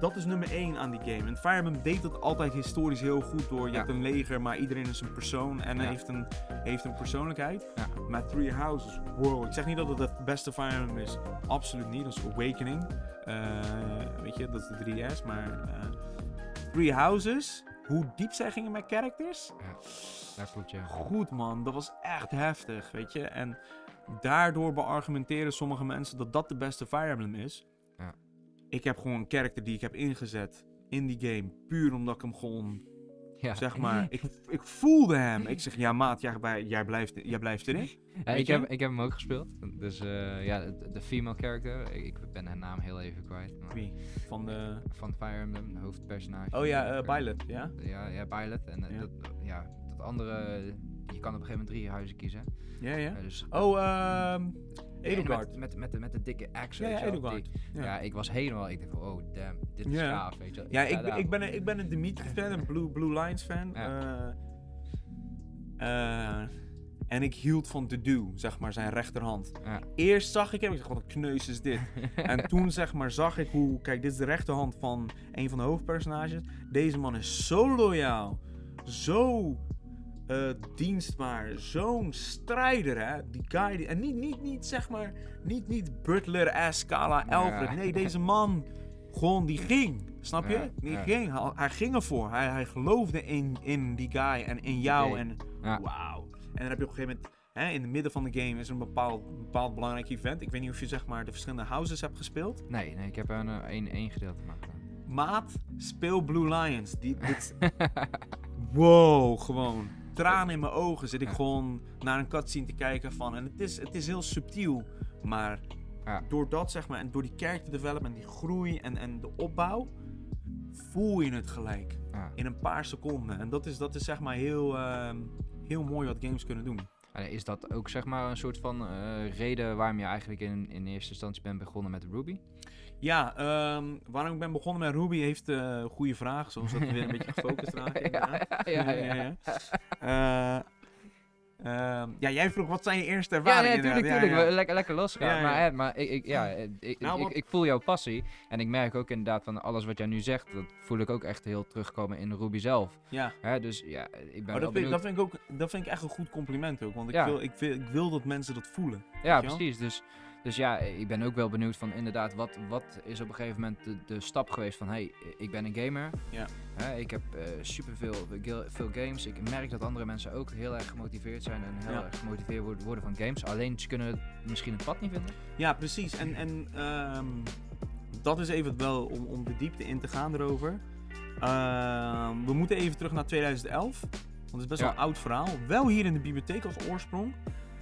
Dat is nummer 1 aan die game. En Fire Emblem deed dat altijd historisch heel goed door. Je Ja. hebt een leger, maar iedereen is een persoon en Ja. heeft, een, heeft een persoonlijkheid. Ja. Maar Three Houses, wow. Ik zeg niet dat het het beste Fire Emblem is. Absoluut niet. Dat is Awakening. Eh, weet je, dat is de 3S. Maar eh, Three Houses, hoe diep zij gingen met characters. Daar klopt je. Goed man, dat was echt heftig, weet je. En daardoor beargumenteren sommige mensen dat dat de beste Fire Emblem is. Ja. Ik heb gewoon een character die ik heb ingezet in die game, puur omdat ik hem gewoon, Ja. zeg maar, ik, ik voelde hem. Ik zeg, ja maat, jij, jij, blijft, jij blijft erin. Ja, ik, heb, ik heb hem ook gespeeld. Dus eh, ja, de, de female character. Ik, ik ben haar naam heel even kwijt. maar- Wie? Van de... Van Fire Emblem, hoofdpersonage. Oh ja, eh Violet, ja? Ja, ja, Violet. En eh, Ja. Dat, ja, dat andere, je kan op een gegeven moment drie huizen kiezen. Ja, ja. Dus, Oh, ehm Edelgard. Met, met, met, de, met de dikke axe. Ja, ja, die- Ja. Ja. ik was helemaal, ik dacht van, oh damn, dit is Ja. gaaf, weet je. Ja, ik, ben- daar- ik, ben, een- ik ben een Dimitri fan, een Blue, Blue Lions fan. Ja. Eh, eh, en ik hield van The Do, zeg maar, zijn rechterhand. Ja. Eerst zag ik hem, ik dacht, wat een kneus is dit? en toen, zeg maar, zag ik hoe... Kijk, dit is de rechterhand van een van de hoofdpersonages. Deze man is zo loyaal. Zo eh, dienstbaar. Zo'n strijder, hè. Die guy... Die, en niet, niet, niet, zeg maar... Niet, niet Butler, S, Scala, Ja. Alfred. Nee, deze man... Gewoon, die ging. Snap je? Ja, Die ja. ging. Hij, hij ging ervoor. Hij, hij geloofde in, in die guy en in jou. En wauw. En dan heb je op een gegeven moment... Hè, in het midden van de game is een bepaald, een bepaald belangrijk event. Ik weet niet of je zeg maar de verschillende houses hebt gespeeld. Nee, nee, ik heb er een eh, één gedeelte gedaan. Maat, speel Blue Lions. Die, dit, wow, gewoon. Tranen in mijn ogen zit ik gewoon naar een cutscene te kijken van. En het is, het is heel subtiel. Maar Ja. door dat zeg maar, en door die character development, die groei en, en de opbouw, voel je het gelijk. Ja. In een paar seconden. En dat is, dat is zeg maar heel, ehm, heel mooi wat games kunnen doen. En is dat ook zeg maar een soort van eh, reden waarom je eigenlijk in, in eerste instantie bent begonnen met Ruby? Ja, ehm, waarom ik ben begonnen met Ruby heeft eh, een goede vraag. Zoals dat we weer een beetje gefocust raken. ja, ja. ja. Eh, ehm, ja, jij vroeg wat zijn je eerste Ja, ervaringen? nee. Ja, We- Lekker, lekker losgaan. Maar, hè, maar ik, ik, ja, eh, ik, Nou, ik, wat- ik voel jouw passie. En ik merk ook inderdaad van alles wat jij nu zegt, dat voel ik ook echt heel terugkomen in Ruby zelf. ja. Hè, dus ja, ik ben Maar wel dat vind, dat, vind ik ook, dat vind ik echt een goed compliment ook. Want ik, wil, ik, wil, ik wil dat mensen dat voelen. Ja, precies. Dus, dus ja, ik ben ook wel benieuwd van inderdaad, wat, wat is op een gegeven moment de, de stap geweest van, hey, ik ben een gamer. Ja. Hè, ik heb eh superveel veel, veel games. Ik merk dat andere mensen ook heel erg gemotiveerd zijn en heel Ja. erg gemotiveerd worden, van games. Alleen ze kunnen misschien een pad niet vinden. Ja, precies. En, en ehm, dat is even wel om, om de diepte in te gaan erover. Ehm, we moeten even terug naar 2011. Want het is best wel een oud verhaal. Wel hier in de bibliotheek als oorsprong.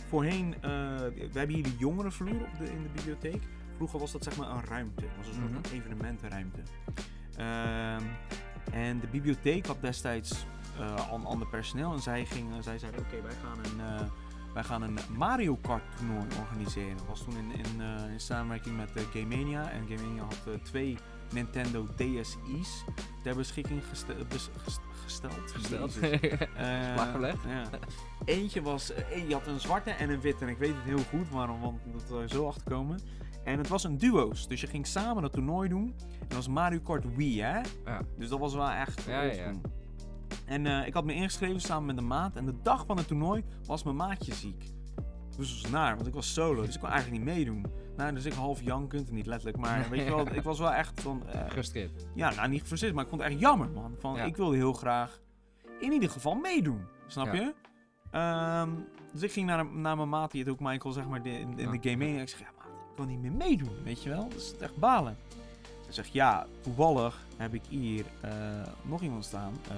Voorheen, eh, we hebben hier de jongerenvloer op de, in de bibliotheek. Vroeger was dat zeg maar een ruimte. Het was een soort van evenementenruimte. Ehm, en de bibliotheek had destijds eh, al een ander personeel. En zij, gingen, zij zeiden, oké, wij gaan een... eh, wij gaan een Mario Kart toernooi organiseren. Dat was toen in, in, in samenwerking met eh, Game Mania. En Game Mania had twee Nintendo DSi's ter beschikking geste- bes- ges- gesteld. Gesteld. Eh, gelegd. Ja. Eentje was, eh, je had een zwarte en een witte. En ik weet het heel goed waarom, want dat zou je zo achterkomen. En het was een duo's. Dus je ging samen dat toernooi doen. En dat was Mario Kart Wii, hè? Ja. Dus dat was wel echt. Ja, ja. En eh, ik had me ingeschreven samen met een maat. En de dag van het toernooi was mijn maatje ziek. Dus dat was naar, want ik was solo. Dus ik kon eigenlijk niet meedoen. Nou, dus ik half jankend, niet letterlijk, maar weet je wel, ik was wel echt van... Gefrustreerd. ja, nou niet gefrustreerd, maar ik vond het echt jammer, man. Van, Ja. Ik wilde heel graag in ieder geval meedoen. Snap Ja. je? Ehm, dus ik ging naar, naar mijn maat, die het ook Michael, zeg maar, in, in Ja. de game mee. En ik zeg, ja, maat, ik wil niet meer meedoen, weet je wel? Dat is echt balen. Hij zegt, ja, toevallig heb ik hier eh, nog iemand staan, eh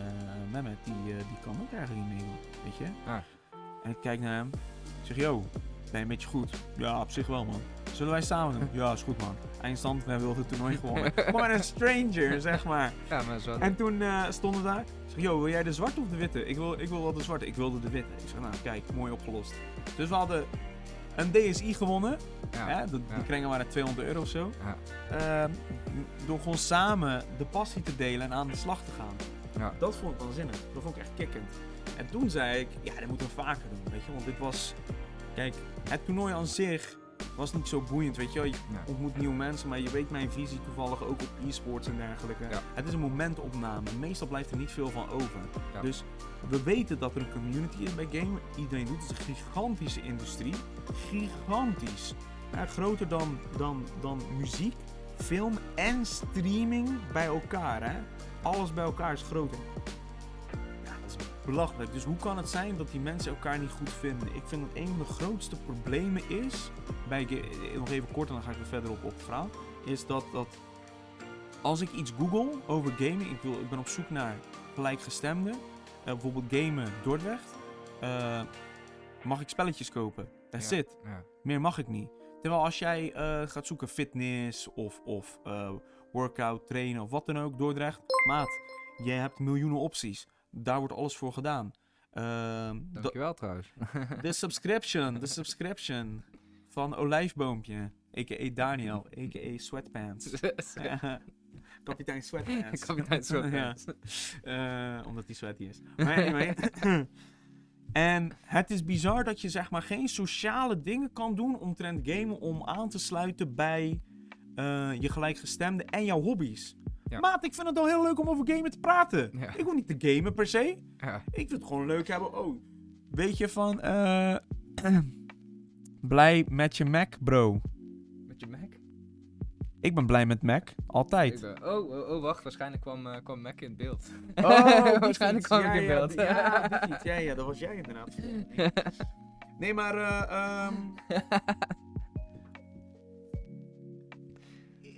Mehmet, die, die kan ook eigenlijk niet meedoen, weet je? Ah. En ik kijk naar hem, ik zeg, yo, ben je een beetje goed? Ja, op zich wel, man. Zullen wij samen doen? Ja, is goed, man. Eindstand, we hebben wel het toernooi gewonnen. Gewoon een stranger, zeg maar. Ja, maar zo. En toen eh, stonden we daar. Ik zeg, yo, wil jij de zwarte of de witte? Ik wil, ik wil wel de zwarte. Ik wilde de witte. Ik zeg, nou, kijk, mooi opgelost. Dus we hadden een DSI gewonnen. ja. Hè? De, ja. Die kringen waren 200 euro of zo. Ja. Ehm, door gewoon samen de passie te delen en aan de slag te gaan. Ja. Dat vond ik waanzinnig. Dat vond ik echt kikkend. En toen zei ik, ja, dat moeten we vaker doen, weet je. Want dit was, kijk, het toernooi aan zich was niet zo boeiend, weet je ontmoet nieuwe mensen, maar je weet mijn visie toevallig ook op e-sports en dergelijke. Ja. Het is een momentopname. Meestal blijft er niet veel van over. Ja. Dus we weten dat er een community is bij gamen. Iedereen doet het. Het is een gigantische industrie. Gigantisch. Groter dan, dan, dan muziek film en streaming bij elkaar, hè? Alles bij elkaar is groter. Dat belachelijk. Dus hoe kan het zijn dat die mensen elkaar niet goed vinden? Ik vind dat een van de grootste problemen is, bij, ga- nog even kort en dan ga ik weer verder op, op het verhaal, is dat, dat als ik iets google over gaming, ik, wil, ik ben op zoek naar gelijkgestemden, eh, bijvoorbeeld gamen Dordrecht, eh, mag ik spelletjes kopen. That's Ja, it. Ja. Meer mag ik niet. Terwijl als jij eh, gaat zoeken fitness of, of eh, workout, trainen of wat dan ook, Dordrecht, maat, je hebt miljoenen opties. Daar wordt alles voor gedaan. Da- Dankjewel trouwens. de subscription, de subscription van Olijfboompje, a.k.a. Daniel, a.k.a. Sweatpants. Kapitein Sweatpants. Kapitein Sweatpants. Ja. Eh, omdat hij sweaty is. Maar anyway. en het is bizar dat je zeg maar geen sociale dingen kan doen omtrent gamen om aan te sluiten bij eh, je gelijkgestemde en jouw hobby's. Ja. Maat, ik vind het al heel leuk om over gamen te praten. Ja. Ik hoef niet te gamen per se. Ja. Ik vind het gewoon leuk hebben. Oh, weet je van... eh, blij met je Mac, bro. Met je Mac? Ik ben blij met Mac. Altijd. Ben- oh, oh, oh, wacht. Waarschijnlijk kwam, eh, kwam Mac in beeld. Oh, Waarschijnlijk kwam ik in beeld. Ja, dat was jij inderdaad. Nee, maar eh, ehm,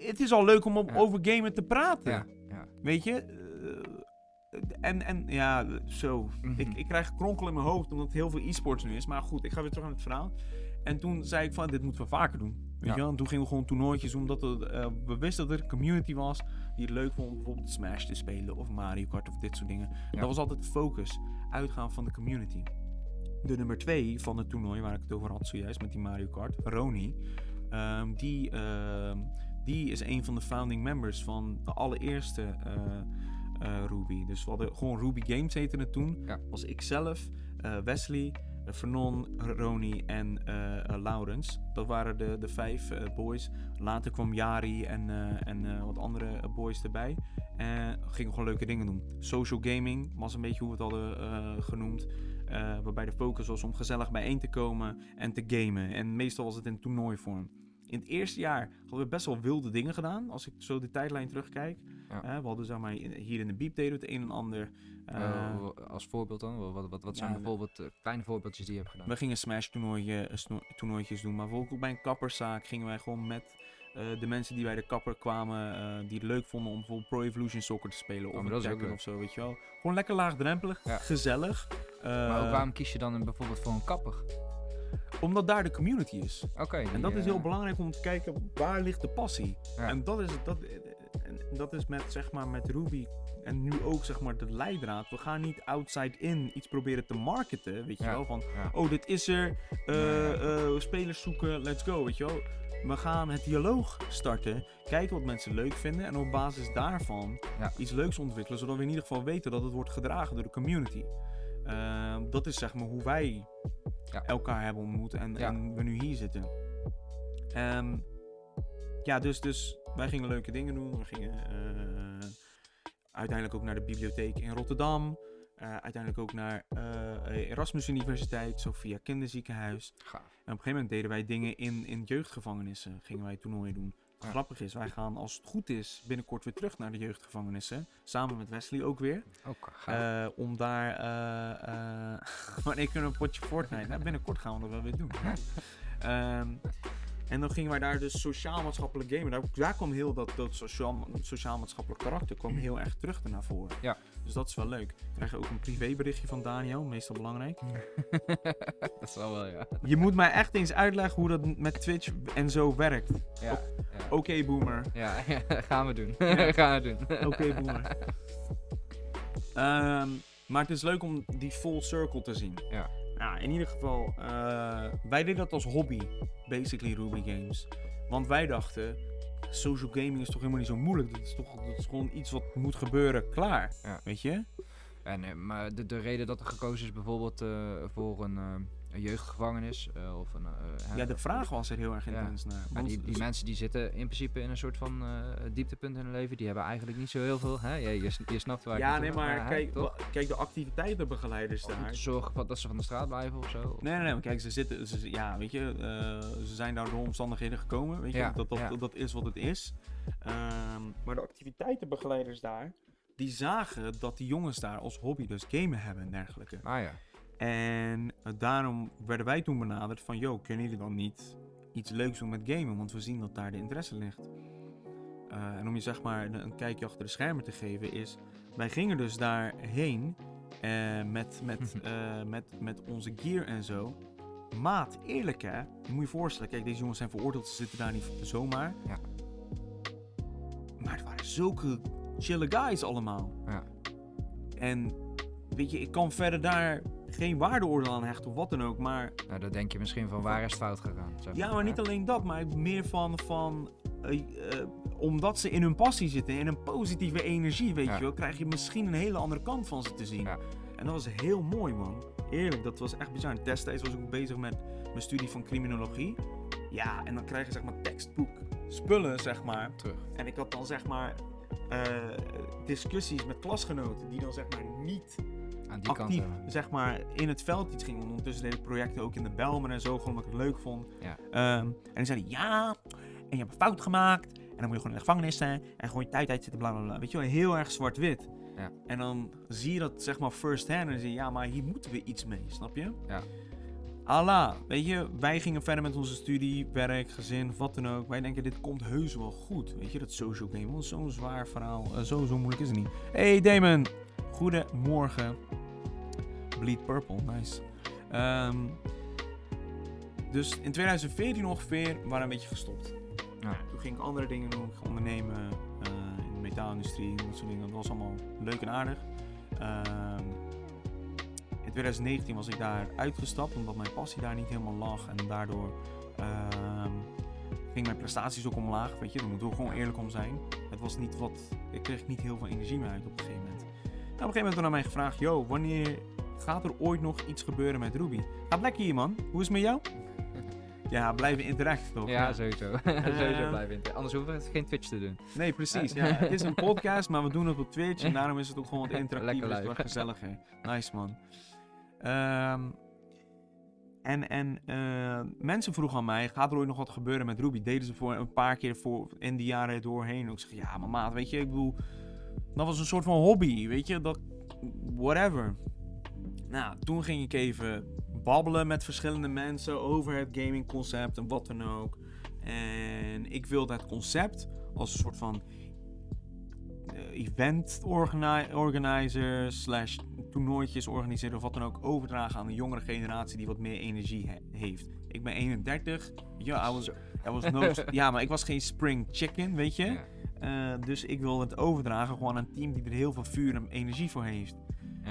het is al leuk om op, over gamen te praten. ja, ja. Weet je? Eh, en, en ja, zo. Mhm. Ik, ik krijg kronkel in mijn hoofd omdat het heel veel e-sports nu is. Maar goed, ik ga weer terug naar het verhaal. En toen zei ik van, dit moeten we vaker doen. Weet Ja. je wel? En toen gingen we gewoon toernooitjes. Omdat we, eh, we wisten dat er een community was die het leuk vond om bijvoorbeeld Smash te spelen. Of Mario Kart of dit soort dingen. Ja. Dat was altijd de focus. Uitgaan van de community. De nummer twee van het toernooi waar ik het over had zojuist met die Mario Kart, Roni. ehm, die, ehm, die is een van de founding members van de allereerste eh, eh, Ruby. Dus we hadden gewoon Ruby Games heette het toen. Ja. Was ikzelf, eh Wesley, Vernon, Roni en Laurens. Dat waren de, de vijf boys. Later kwam Yari en, en wat andere boys erbij. En gingen gewoon leuke dingen doen. Social gaming was een beetje hoe we het hadden genoemd. Waarbij de focus was om gezellig bijeen te komen en te gamen. En meestal was het in toernooivorm. In het eerste jaar hadden we best wel wilde dingen gedaan. Als ik zo de tijdlijn terugkijk. Ja. We hadden zeg maar, hier in de Beep deden we het een en ander. Eh, Eh, als voorbeeld dan? Wat, wat, wat zijn ja, bijvoorbeeld eh, kleine voorbeeldjes die je hebt gedaan? we gingen Smash toernooitje, eh, sno- toernooitjes doen. Maar bijvoorbeeld ook bij een kapperszaak gingen wij gewoon met de mensen die bij de kapper kwamen. die het leuk vonden om bijvoorbeeld Pro Evolution Soccer te spelen. Oh, of Tekken of zo, weet je wel. Gewoon lekker laagdrempelig, Ja. gezellig. maar ook waarom kies je dan een- bijvoorbeeld voor een kapper? Omdat daar de community is. Oké. En dat is eh, heel belangrijk om te kijken waar ligt de passie. Ja. En dat is. Dat, en dat is met, zeg maar, met Ruby en nu ook zeg maar, de leidraad. We gaan niet outside in iets proberen te marketen. Weet je Ja. wel? Van Ja. oh, dit is er. eh, eh, spelers zoeken, let's go. Weet je wel? We gaan het dialoog starten. Kijken wat mensen leuk vinden. En op basis daarvan Ja. iets leuks ontwikkelen. Zodat we in ieder geval weten dat het wordt gedragen door de community. Dat is zeg maar hoe wij Ja. elkaar hebben ontmoet. En, Ja. en we nu hier zitten. Ehm, ja, dus, dus wij gingen leuke dingen doen. We gingen eh, uiteindelijk ook naar de bibliotheek in Rotterdam. Eh, uiteindelijk ook naar eh, Erasmus Universiteit, Sophia Kinderziekenhuis. Gaaf. En op een gegeven moment deden wij dingen in, in jeugdgevangenissen. Gingen wij toernooien doen. Ja. grappige is, wij gaan als het goed is binnenkort weer terug naar de jeugdgevangenissen. Samen met Wesley ook weer. Ook gaaf. Eh, om daar... eh, eh, wanneer kunnen we een potje Fortnite? Nou, binnenkort gaan we dat wel weer doen. Ehm, en dan gingen wij daar dus sociaal-maatschappelijk gamen. Daar, daar kwam heel dat, dat sociaal- sociaal-maatschappelijk karakter kwam heel erg terug naar voren. Ja. Dus dat is wel leuk. We krijgen ook een privéberichtje van Daniel, meestal belangrijk. dat is wel wel, ja. Je moet mij echt eens uitleggen hoe dat met Twitch en zo werkt. Ja, ja. Oké, boomer. ja, ja, gaan we doen. Ja. gaan we doen. Oké, boomer. Ehm, maar het is leuk om die full circle te zien. Ja. Nou, in ieder geval, eh, wij deden dat als hobby, basically Ruby Games. Want wij dachten, social gaming is toch helemaal niet zo moeilijk. Dat is toch dat is gewoon iets wat moet gebeuren, klaar. Ja. Weet je? En, eh, maar de, de reden dat er gekozen is bijvoorbeeld eh, voor een, een jeugdgevangenis eh, of een... hè, Ja, de vraag was er heel erg Ja. intens naar. Ja, Want die, die s- mensen die zitten in principe in een soort van eh, dieptepunt in hun leven. Die hebben eigenlijk niet zo heel veel. Hè? Je, je, je snapt waar Ja, nee, maar kijk, kijk, de activiteitenbegeleiders Om daar. te zorgen dat ze van de straat blijven of zo. Nee, nee, nee, maar kijk, ze zitten, ze, ja, weet je, ze zijn daar door omstandigheden gekomen, weet je, Ja, dat, dat, ja. dat is wat het is. Ehm, maar de activiteitenbegeleiders daar, die zagen dat die jongens daar als hobby dus gamen hebben en dergelijke. Ah ja. En eh, daarom werden wij toen benaderd van, yo, kunnen jullie dan niet iets leuks doen met gamen, want we zien dat daar de interesse ligt. Eh, en om je zeg maar een, kijkje achter de schermen te geven is, wij gingen dus daarheen eh, met, met, met, met onze gear en zo. Maat, eerlijk hè, je moet je voorstellen, kijk deze jongens zijn veroordeeld, ze zitten daar niet zomaar. Ja. Maar het waren zulke chille guys allemaal. Ja. En weet je, ik kan verder daar geen waardeoordeel aan hechten of wat dan ook, maar Nou, dan denk je misschien van waar is het fout gegaan. zeg ja, maar niet alleen dat, maar meer van, van eh, eh, omdat ze in hun passie zitten, in een positieve energie, weet Ja. je wel, krijg je misschien een hele andere kant van ze te zien. Ja. En dat was heel mooi, man. Eerlijk, dat was echt bizar. Destijds was ik ook bezig met mijn studie van criminologie. Ja, en dan krijg je zeg maar tekstboek spullen, zeg maar. Terug. En ik had dan zeg maar eh, discussies met klasgenoten die dan zeg maar niet Aan die actief hebben. zeg maar, in het veld iets ging. Ondertussen deed ik projecten ook in de Belmer en zo, gewoon omdat ik het leuk vond. Ja. Ehm, en dan zei hij, ja, en je hebt een fout gemaakt. En dan moet je gewoon in de gevangenis zijn. En gewoon je tijd uitzitten, bla bla bla. Weet je wel, heel erg zwart-wit. Ja. En dan zie je dat zeg maar first hand. En dan zie je, ja, maar hier moeten we iets mee, snap je? Ja. Allah, weet je, wij gingen verder met onze studie, werk, gezin, wat dan ook. Wij denken, dit komt heus wel goed. Weet je, dat social game, want zo'n zwaar verhaal, eh, zo, zo moeilijk is het niet. Hey Damon, goedemorgen. Bleed Purple, nice. Ehm, dus in 2014 ongeveer waren we een beetje gestopt. Ja. Toen ging ik andere dingen doen, ondernemen eh, in de metaalindustrie en dat soort dingen. Dat was allemaal leuk en aardig. Ehm, in 2019 was ik daar uitgestapt omdat mijn passie daar niet helemaal lag. En daardoor ehm ging mijn prestaties ook omlaag. Weet je, daar moeten we gewoon eerlijk om zijn. Het was niet wat. Ik kreeg niet heel veel energie meer uit op een gegeven moment. Nou, op een gegeven moment werd aan mij gevraagd: Yo, wanneer gaat er ooit nog iets gebeuren met Ruby? Gaat lekker hier, man. Hoe is het met jou? Ja, blijven interact toch? Ja, sowieso. sowieso Eh. blijven. in- Anders hoeven we geen Twitch te doen. Nee, precies. Ja, het is een podcast, maar we doen het op Twitch. En daarom is het ook gewoon wat interactiever. Wat gezelliger. Nice, man. Ehm, en en eh, mensen vroegen aan mij, gaat er ooit nog wat gebeuren met Ruby? Deden ze voor een paar keer voor in die jaren doorheen. Ik zeg, ja, maar maat, weet je, ik bedoel... Dat was een soort van hobby, weet je, dat... Whatever. Nou, toen ging ik even babbelen met verschillende mensen over het gamingconcept en wat dan ook. En ik wilde het concept als een soort van eh, event organi- organizer slash toernooitjes organiseren of wat dan ook overdragen aan een jongere generatie die wat meer energie he- heeft. Ik ben 31, ja, I was, I was no, ja, maar ik was geen spring chicken, weet je. Eh, dus ik wil het overdragen gewoon aan een team die er heel veel vuur en energie voor heeft.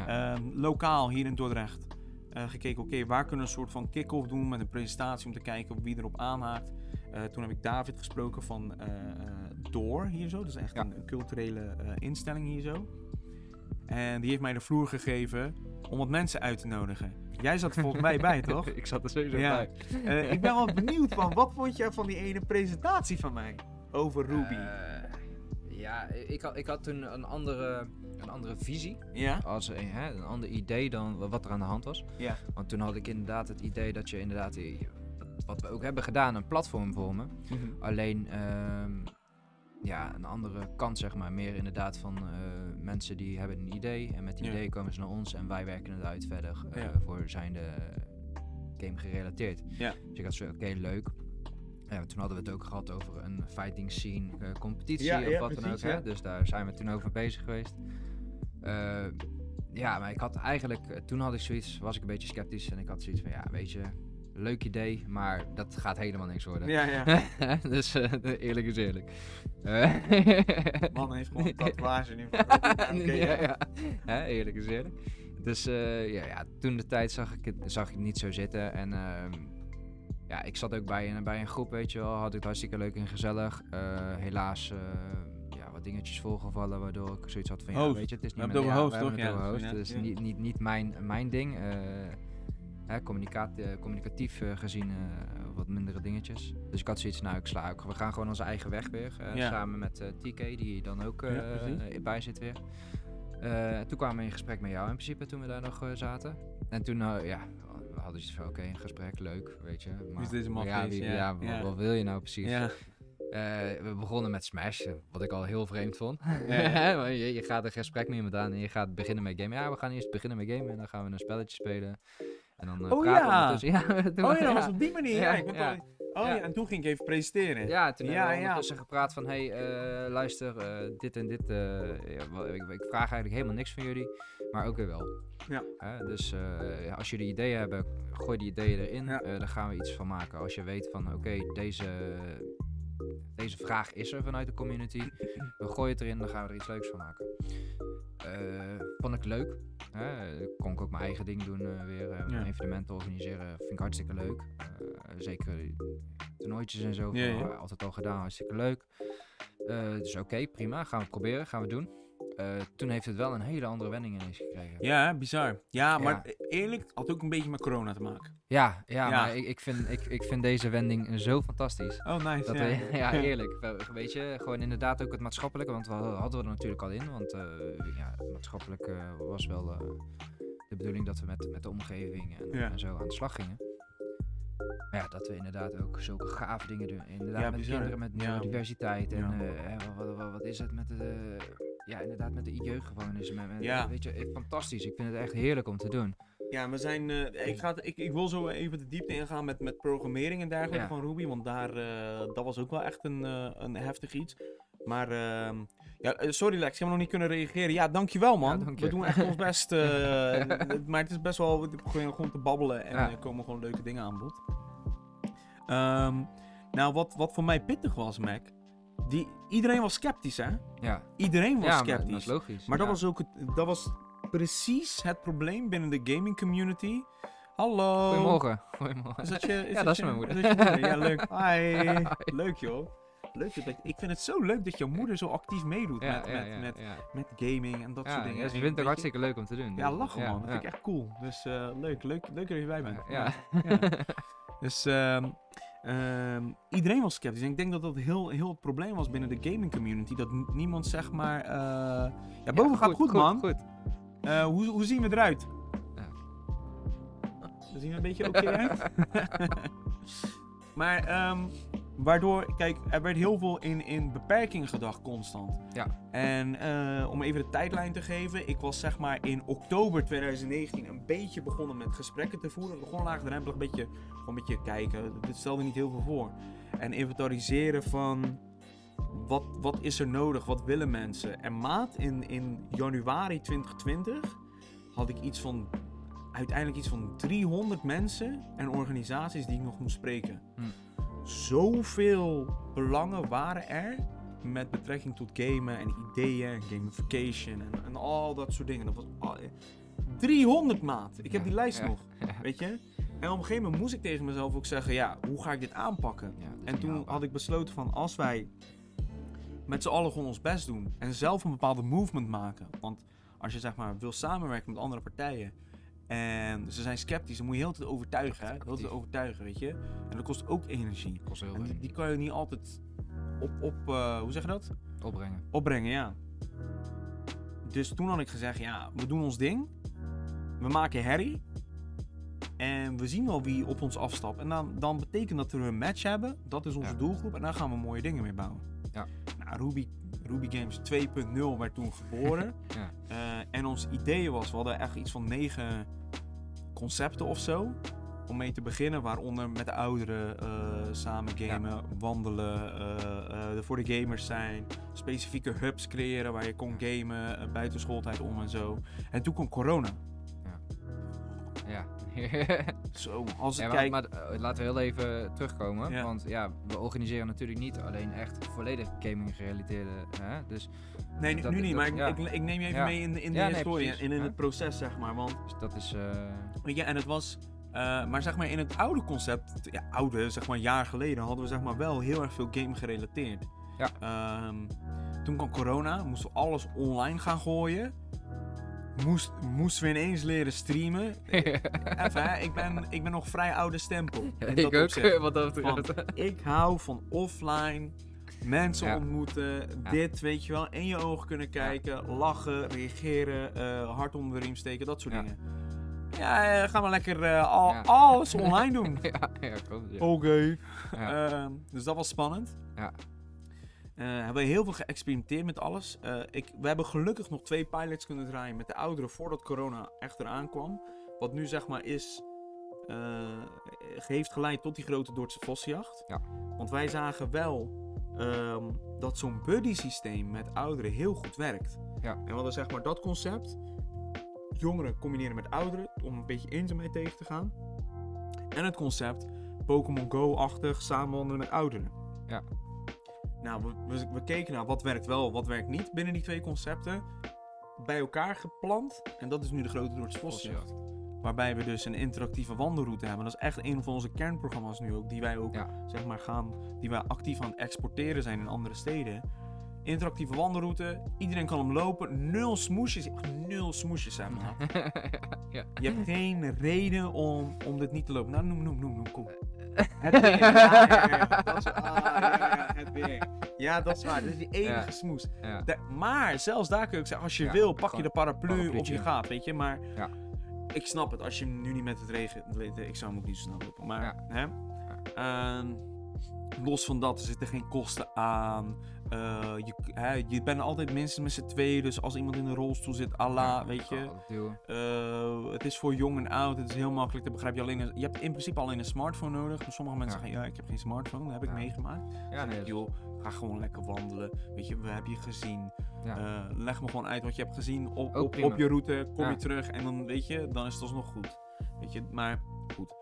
Ja. Ehm, lokaal hier in Dordrecht. Eh, gekeken, oké, waar kunnen we een soort van kick-off doen met een presentatie om te kijken wie erop aanhaakt. Eh, toen heb ik David gesproken van eh, eh, Door hier zo. Dat is echt Ja. een, een culturele eh, instelling hier zo. En die heeft mij de vloer gegeven om wat mensen uit te nodigen. Jij zat er volgens mij bij, toch? ik zat er sowieso Ja. bij. Ik ben wel benieuwd van, wat vond je van die ene presentatie van mij over Ruby? Ja, ik had, ik had toen een andere, een andere visie. ja? Als een, hè, een ander idee dan wat er aan de hand was. Ja. Want toen had ik inderdaad het idee dat je inderdaad, wat we ook hebben gedaan, een platform vormen. Alleen, ehm, ja, een andere kant zeg maar. Meer inderdaad van eh, mensen die hebben een idee. En met die Ja. idee komen ze naar ons en wij werken het uit verder eh, Ja. voor zijnde game gerelateerd. Ja. Dus ik had zo, oké, leuk. Ja, toen hadden we het ook gehad over een fighting scene eh, competitie Ja, of ja, wat dan ook. Hè? Dus daar zijn we toen over bezig geweest. Eh, ja, maar ik had eigenlijk, eh, toen had ik zoiets, was ik een beetje sceptisch. En ik had zoiets van, ja, weet je, leuk idee, maar dat gaat helemaal niks worden. Ja, ja. dus eh, eerlijk is eerlijk. Eh, Man heeft gewoon een tatoeage nu. Oké, ja, ja. ja. Hè, eerlijk is eerlijk. Dus ja, ja, toen de tijd zag ik het, zag ik het niet zo zitten. En ehm, ja, ik zat ook bij een, bij een groep, weet je wel. Had ik het hartstikke leuk en gezellig. Helaas, wat dingetjes voorgevallen, waardoor ik zoiets had van, ja, Hoofd. weet je, het is niet mijn- ja, hoofd, toch? Ja, hoofd. ja, Dus niet, niet, niet mijn, mijn ding. Eh, hè, eh, communicatief eh, gezien wat mindere dingetjes. Dus ik had zoiets, nou ik sla ook. We gaan gewoon onze eigen weg weer. Samen met TK, die dan ook bij zit weer. Toen kwamen we in gesprek met jou in principe toen we daar nog zaten. En toen, ja, we hadden iets van oké, een gesprek, leuk, weet je. Maar, is deze maar ja, mafkees? wie- Ja, ja, wat, wil je nou precies? Ja. Eh, we begonnen met Smash, wat ik al heel vreemd vond. Ja. Maar je, je gaat een gesprek met iemand aan en je gaat beginnen met gamen. Ja, we gaan eerst beginnen met gamen en dan gaan we een spelletje spelen. En dan eh, Oh ja. Ja, toen- Oh ja, dat ja. was op die manier. Ja, ik Oh Ja. en toen ging ik even presenteren. Ja, toen hebben we ondertussen gepraat van, hey, eh, luister, dit en dit. ik, ik vraag eigenlijk helemaal niks van jullie, maar ook weer wel. Ja. Dus als jullie ideeën hebben, gooi die ideeën erin. Daar gaan we iets van maken. Als je weet van, oké, deze, deze vraag is er vanuit de community. We gooien het erin, dan gaan we er iets leuks van maken. Eh, vond ik leuk. Kon ik ook mijn eigen ding doen eh, weer. eh, Ja. Evenementen organiseren vind ik hartstikke leuk. Zeker toernooitjes en zo. Ja, ja. Altijd al gedaan, hartstikke leuk. Dus oké, prima. Gaan we het proberen, gaan we doen. Eh, toen heeft het wel een hele andere wending ineens gekregen. Ja, bizar. Ja, maar Eerlijk, had ook een beetje met corona te maken. Ja, ja, Ja. maar ik, ik, vind, ik, ik vind deze wending zo fantastisch. Oh, nice. Dat ja. we, ja, eerlijk. We- Weet je, gewoon inderdaad ook het maatschappelijke, want we hadden we er natuurlijk al in. Want eh, ja, maatschappelijk was wel eh, de bedoeling dat we met, met de omgeving en, Ja. en zo aan de slag gingen. Maar ja, dat we inderdaad ook zulke gave dingen doen. Inderdaad, met kinderen met Ja. neurodiversiteit. En eh, wat, wat, wat, wat is het met de... ja, inderdaad met de jeugd gewoon. Met, met- Ja. Weet je, fantastisch. Ik vind het echt heerlijk om te doen. Ja, we zijn. eh, ik, ga, het- ik, ik wil zo even de diepte ingaan met, met programmering en dergelijke Ja. van Ruby. Want daar, eh, dat was ook wel echt een, eh, een heftig iets. Maar. ehm, ja, sorry Lex, ik heb nog niet kunnen reageren. Ja, dankjewel man. Ja, dank je. we doen echt ons best. maar het is best wel. We beginnen gewoon te babbelen en Ja. er komen gewoon leuke dingen aan bod. Ehm, nou, wat, wat voor mij pittig was, Mac. Die, iedereen was sceptisch, hè? Ja, Iedereen was ja maar sceptisch. dat is logisch. Maar dat, was ook het, dat was precies het probleem binnen de gaming community. Hallo. Goedemorgen. Goedemorgen. Is dat je, is Ja, dat is je- mijn moeder. is dat je moeder? Ja, leuk. Hi. Leuk joh. Leuk dat, ik vind het zo leuk dat jouw moeder zo actief meedoet Ja, met, ja, met, ja, met, gaming en dat soort dingen. ja, ze En vindt het weet ook je- hartstikke leuk om te doen. Ja, Dus, lachen man. Dat vind ik echt cool. Dus eh, leuk, leuk, leuk dat je erbij bent. Ja. Dus ehm, ehm, iedereen was sceptisch. En ik denk dat dat heel, heel het probleem was binnen de gaming community. Dat niemand zeg maar... eh, ja, boven gaat goed, man. Goed. Eh, hoe, hoe zien we eruit? We zien er een beetje oké uit. maar ehm, waardoor, kijk, er werd heel veel in, in beperkingen gedacht constant. Ja. En eh, om even de tijdlijn te geven, ik was zeg maar in oktober 2019 een beetje begonnen met gesprekken te voeren. Gewoon laagdrempelig, een beetje, gewoon een beetje kijken. Dit stelde niet heel veel voor. En inventariseren van wat, wat is er nodig, wat willen mensen. En maat, in, in januari 2020 had ik iets van, uiteindelijk iets van 300 mensen en organisaties die ik nog moest spreken. Hm. Zoveel belangen waren er met betrekking tot gamen en ideeën en gamification en, en al dat soort dingen. Dat was al- 300 maat. Ik heb die lijst ja, nog, ja. weet je. En op een gegeven moment moest ik tegen mezelf ook zeggen, ja, hoe ga ik dit aanpakken? En toen had ik besloten van als wij met z'n allen gewoon ons best doen en zelf een bepaalde movement maken. Want als je zeg maar wil samenwerken met andere partijen en ze zijn sceptisch, dan moet je heel de tijd overtuigen. Hè? Heel de tijd overtuigen, weet je. En dat kost ook energie. kost heel En die, veel die kan je niet altijd op, op eh, hoe zeg je dat? opbrengen. Opbrengen, ja. Dus toen had ik gezegd, ja, we doen ons ding. We maken herrie. En we zien wel wie op ons afstapt. En dan, dan betekent dat we een match hebben. Dat is onze Ja. doelgroep. En daar gaan we mooie dingen mee bouwen. Ja. Nou, Ruby, Ruby Games 2.0 werd toen geboren. Ja. Eh, en ons idee was, we hadden echt iets van negen concepten of zo. Om mee te beginnen, waaronder met de ouderen eh, samen gamen, wandelen, eh, voor de gamers zijn, specifieke hubs creëren waar je kon gamen, buiten schooltijd om en zo. En toen kwam corona. Ja. Zo, als ik ja maar, kijk... maar eh, laten we heel even terugkomen. Ja. Want ja, we organiseren natuurlijk niet alleen echt volledig gaming gerelateerde. Hè? Dus, nee, nu, dat- nu niet, dat- maar ik, ja. ik, ik neem je even Ja. mee in, de- in de Ja, nee, historie en in Ja. het proces, zeg maar. Want dus dat is. eh, Weet je, en het was, eh, maar zeg maar in het oude concept, ja, oude, zeg maar een jaar geleden, hadden we zeg maar wel heel erg veel game gerelateerd. Ja. Ehm, toen kwam corona, moesten we alles online gaan gooien. Moest, moesten we ineens leren streamen. Even, hè, ik, ben, ik ben nog vrij oude stempel. ik ook, opzicht. wat dat betreft. Ik hou van offline, mensen Ja. ontmoeten, Ja. dit, weet je wel, in je ogen kunnen kijken, lachen, reageren, eh, hart onder de riem steken, dat soort dingen. Ja, eh, ga maar lekker eh, al, alles online doen. ja, ja. Oké. Ehm, dus dat was spannend. Ja. Eh, hebben we heel veel geëxperimenteerd met alles. Eh, ik, we hebben gelukkig nog twee pilots kunnen draaien met de ouderen voordat corona echt eraan kwam. Wat nu zeg maar is, eh, heeft geleid tot die grote Dordtse vossenjacht. Ja. Want wij zagen wel ehm, dat zo'n buddy systeem met ouderen heel goed werkt. Ja. En we hadden zeg maar dat concept. Jongeren combineren met ouderen om een beetje eenzaamheid tegen te gaan. En het concept Pokémon Go-achtig samenwandelen met ouderen. Ja. Nou, we, we, we keken naar wat werkt wel, wat werkt niet binnen die twee concepten. Bij elkaar geplant. En dat is nu de grote Vossenjacht. Waarbij we dus een interactieve wandelroute hebben. Dat is echt een van onze kernprogramma's nu ook. Die wij ook, Ja. zeg maar, gaan... Die wij actief aan het exporteren zijn in andere steden. Interactieve wandelroute. Iedereen kan hem lopen. Nul smoesjes. Nul smoesjes, zeg maar. ja. Je hebt geen reden om, om dit niet te lopen. Nou, noem, noem, noem, noem, kom. Het weer. Ja. Dat is, ah, ja, het weer. Ja, dat is waar. Dat is die enige smoes. Da- maar zelfs daar kun je ook zeggen, als je wil, pak je de paraplu of je gaat, weet je. Maar Ja. ik snap het, als je nu niet met het regen... Ik zou hem ook niet zo snel lopen, maar... Hè? Ehm, los van dat, er zitten geen kosten aan. Eh, je, hè, je bent altijd minstens met z'n tweeën, dus als iemand in een rolstoel zit, Allah, Ja, weet je. Eh, het is voor jong en oud, het is heel makkelijk te begrijpen. Je, alleen een- je hebt in principe alleen een smartphone nodig. Maar sommige mensen Ja. zeggen, ja, ik heb geen smartphone, dat heb ik Ja. meegemaakt. Ja, nee, Joh, ga gewoon lekker wandelen. Weet je, we hebben je gezien. Eh, leg me gewoon uit wat je hebt gezien op, op, op je route. Kom je terug en dan weet je, dan is het alsnog goed. Weet je, maar goed.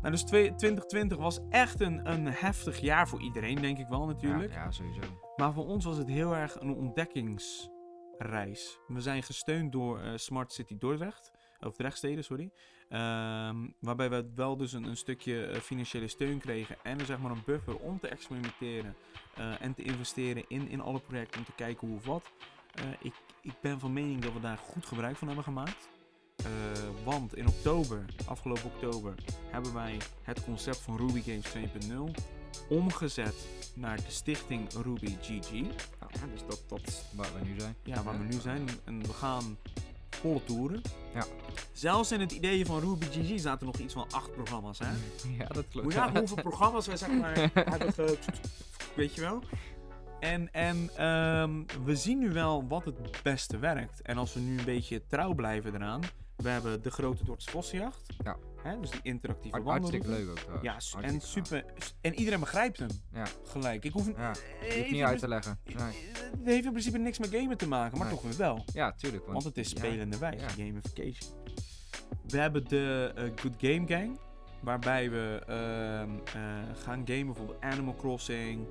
Nou, dus twee- 2020 was echt een, een heftig jaar voor iedereen, denk ik wel natuurlijk. Ja, ja, sowieso. Maar voor ons was het heel erg een ontdekkingsreis. We zijn gesteund door eh, Smart City Dordrecht. Of Drechtsteden, sorry. Ehm, waarbij we wel dus een, een stukje eh, financiële steun kregen. En zeg maar een buffer om te experimenteren. eh, en te investeren in, in alle projecten. Om te kijken hoe of wat. Ik, ik ben van mening dat we daar goed gebruik van hebben gemaakt. Eh, want in oktober, afgelopen oktober, hebben wij het concept van Ruby Games 2.0 omgezet naar de stichting Ruby GG. Ja, dus dat, dat is Waar we nu zijn. ja, waar we nu zijn. En we gaan volle toeren. Ja. Zelfs in het idee van Ruby GG zaten nog iets van acht programma's. Hè? Ja, dat klopt. Hoeveel programma's wij zeg maar hebben ge... Weet je wel? En, en ehm, we zien nu wel wat het beste werkt. En als we nu een beetje trouw blijven eraan. We hebben de grote Dordtse Vossenjacht. Ja. Hè, dus die interactieve wandelroute. Hartstikke leuk ook. Ja, en super. En iedereen begrijpt hem. Ja. Gelijk. Ik hoef, Ja, heeft niet uit te leggen. Nee. Het heeft in principe niks met gamen te maken, maar Nee. toch weer wel. Ja, tuurlijk. Want het is ja, spelende wijze, ja. gamification. We hebben de eh, Good Game Gang, waarbij we ehm, eh, gaan gamen, bijvoorbeeld Animal Crossing,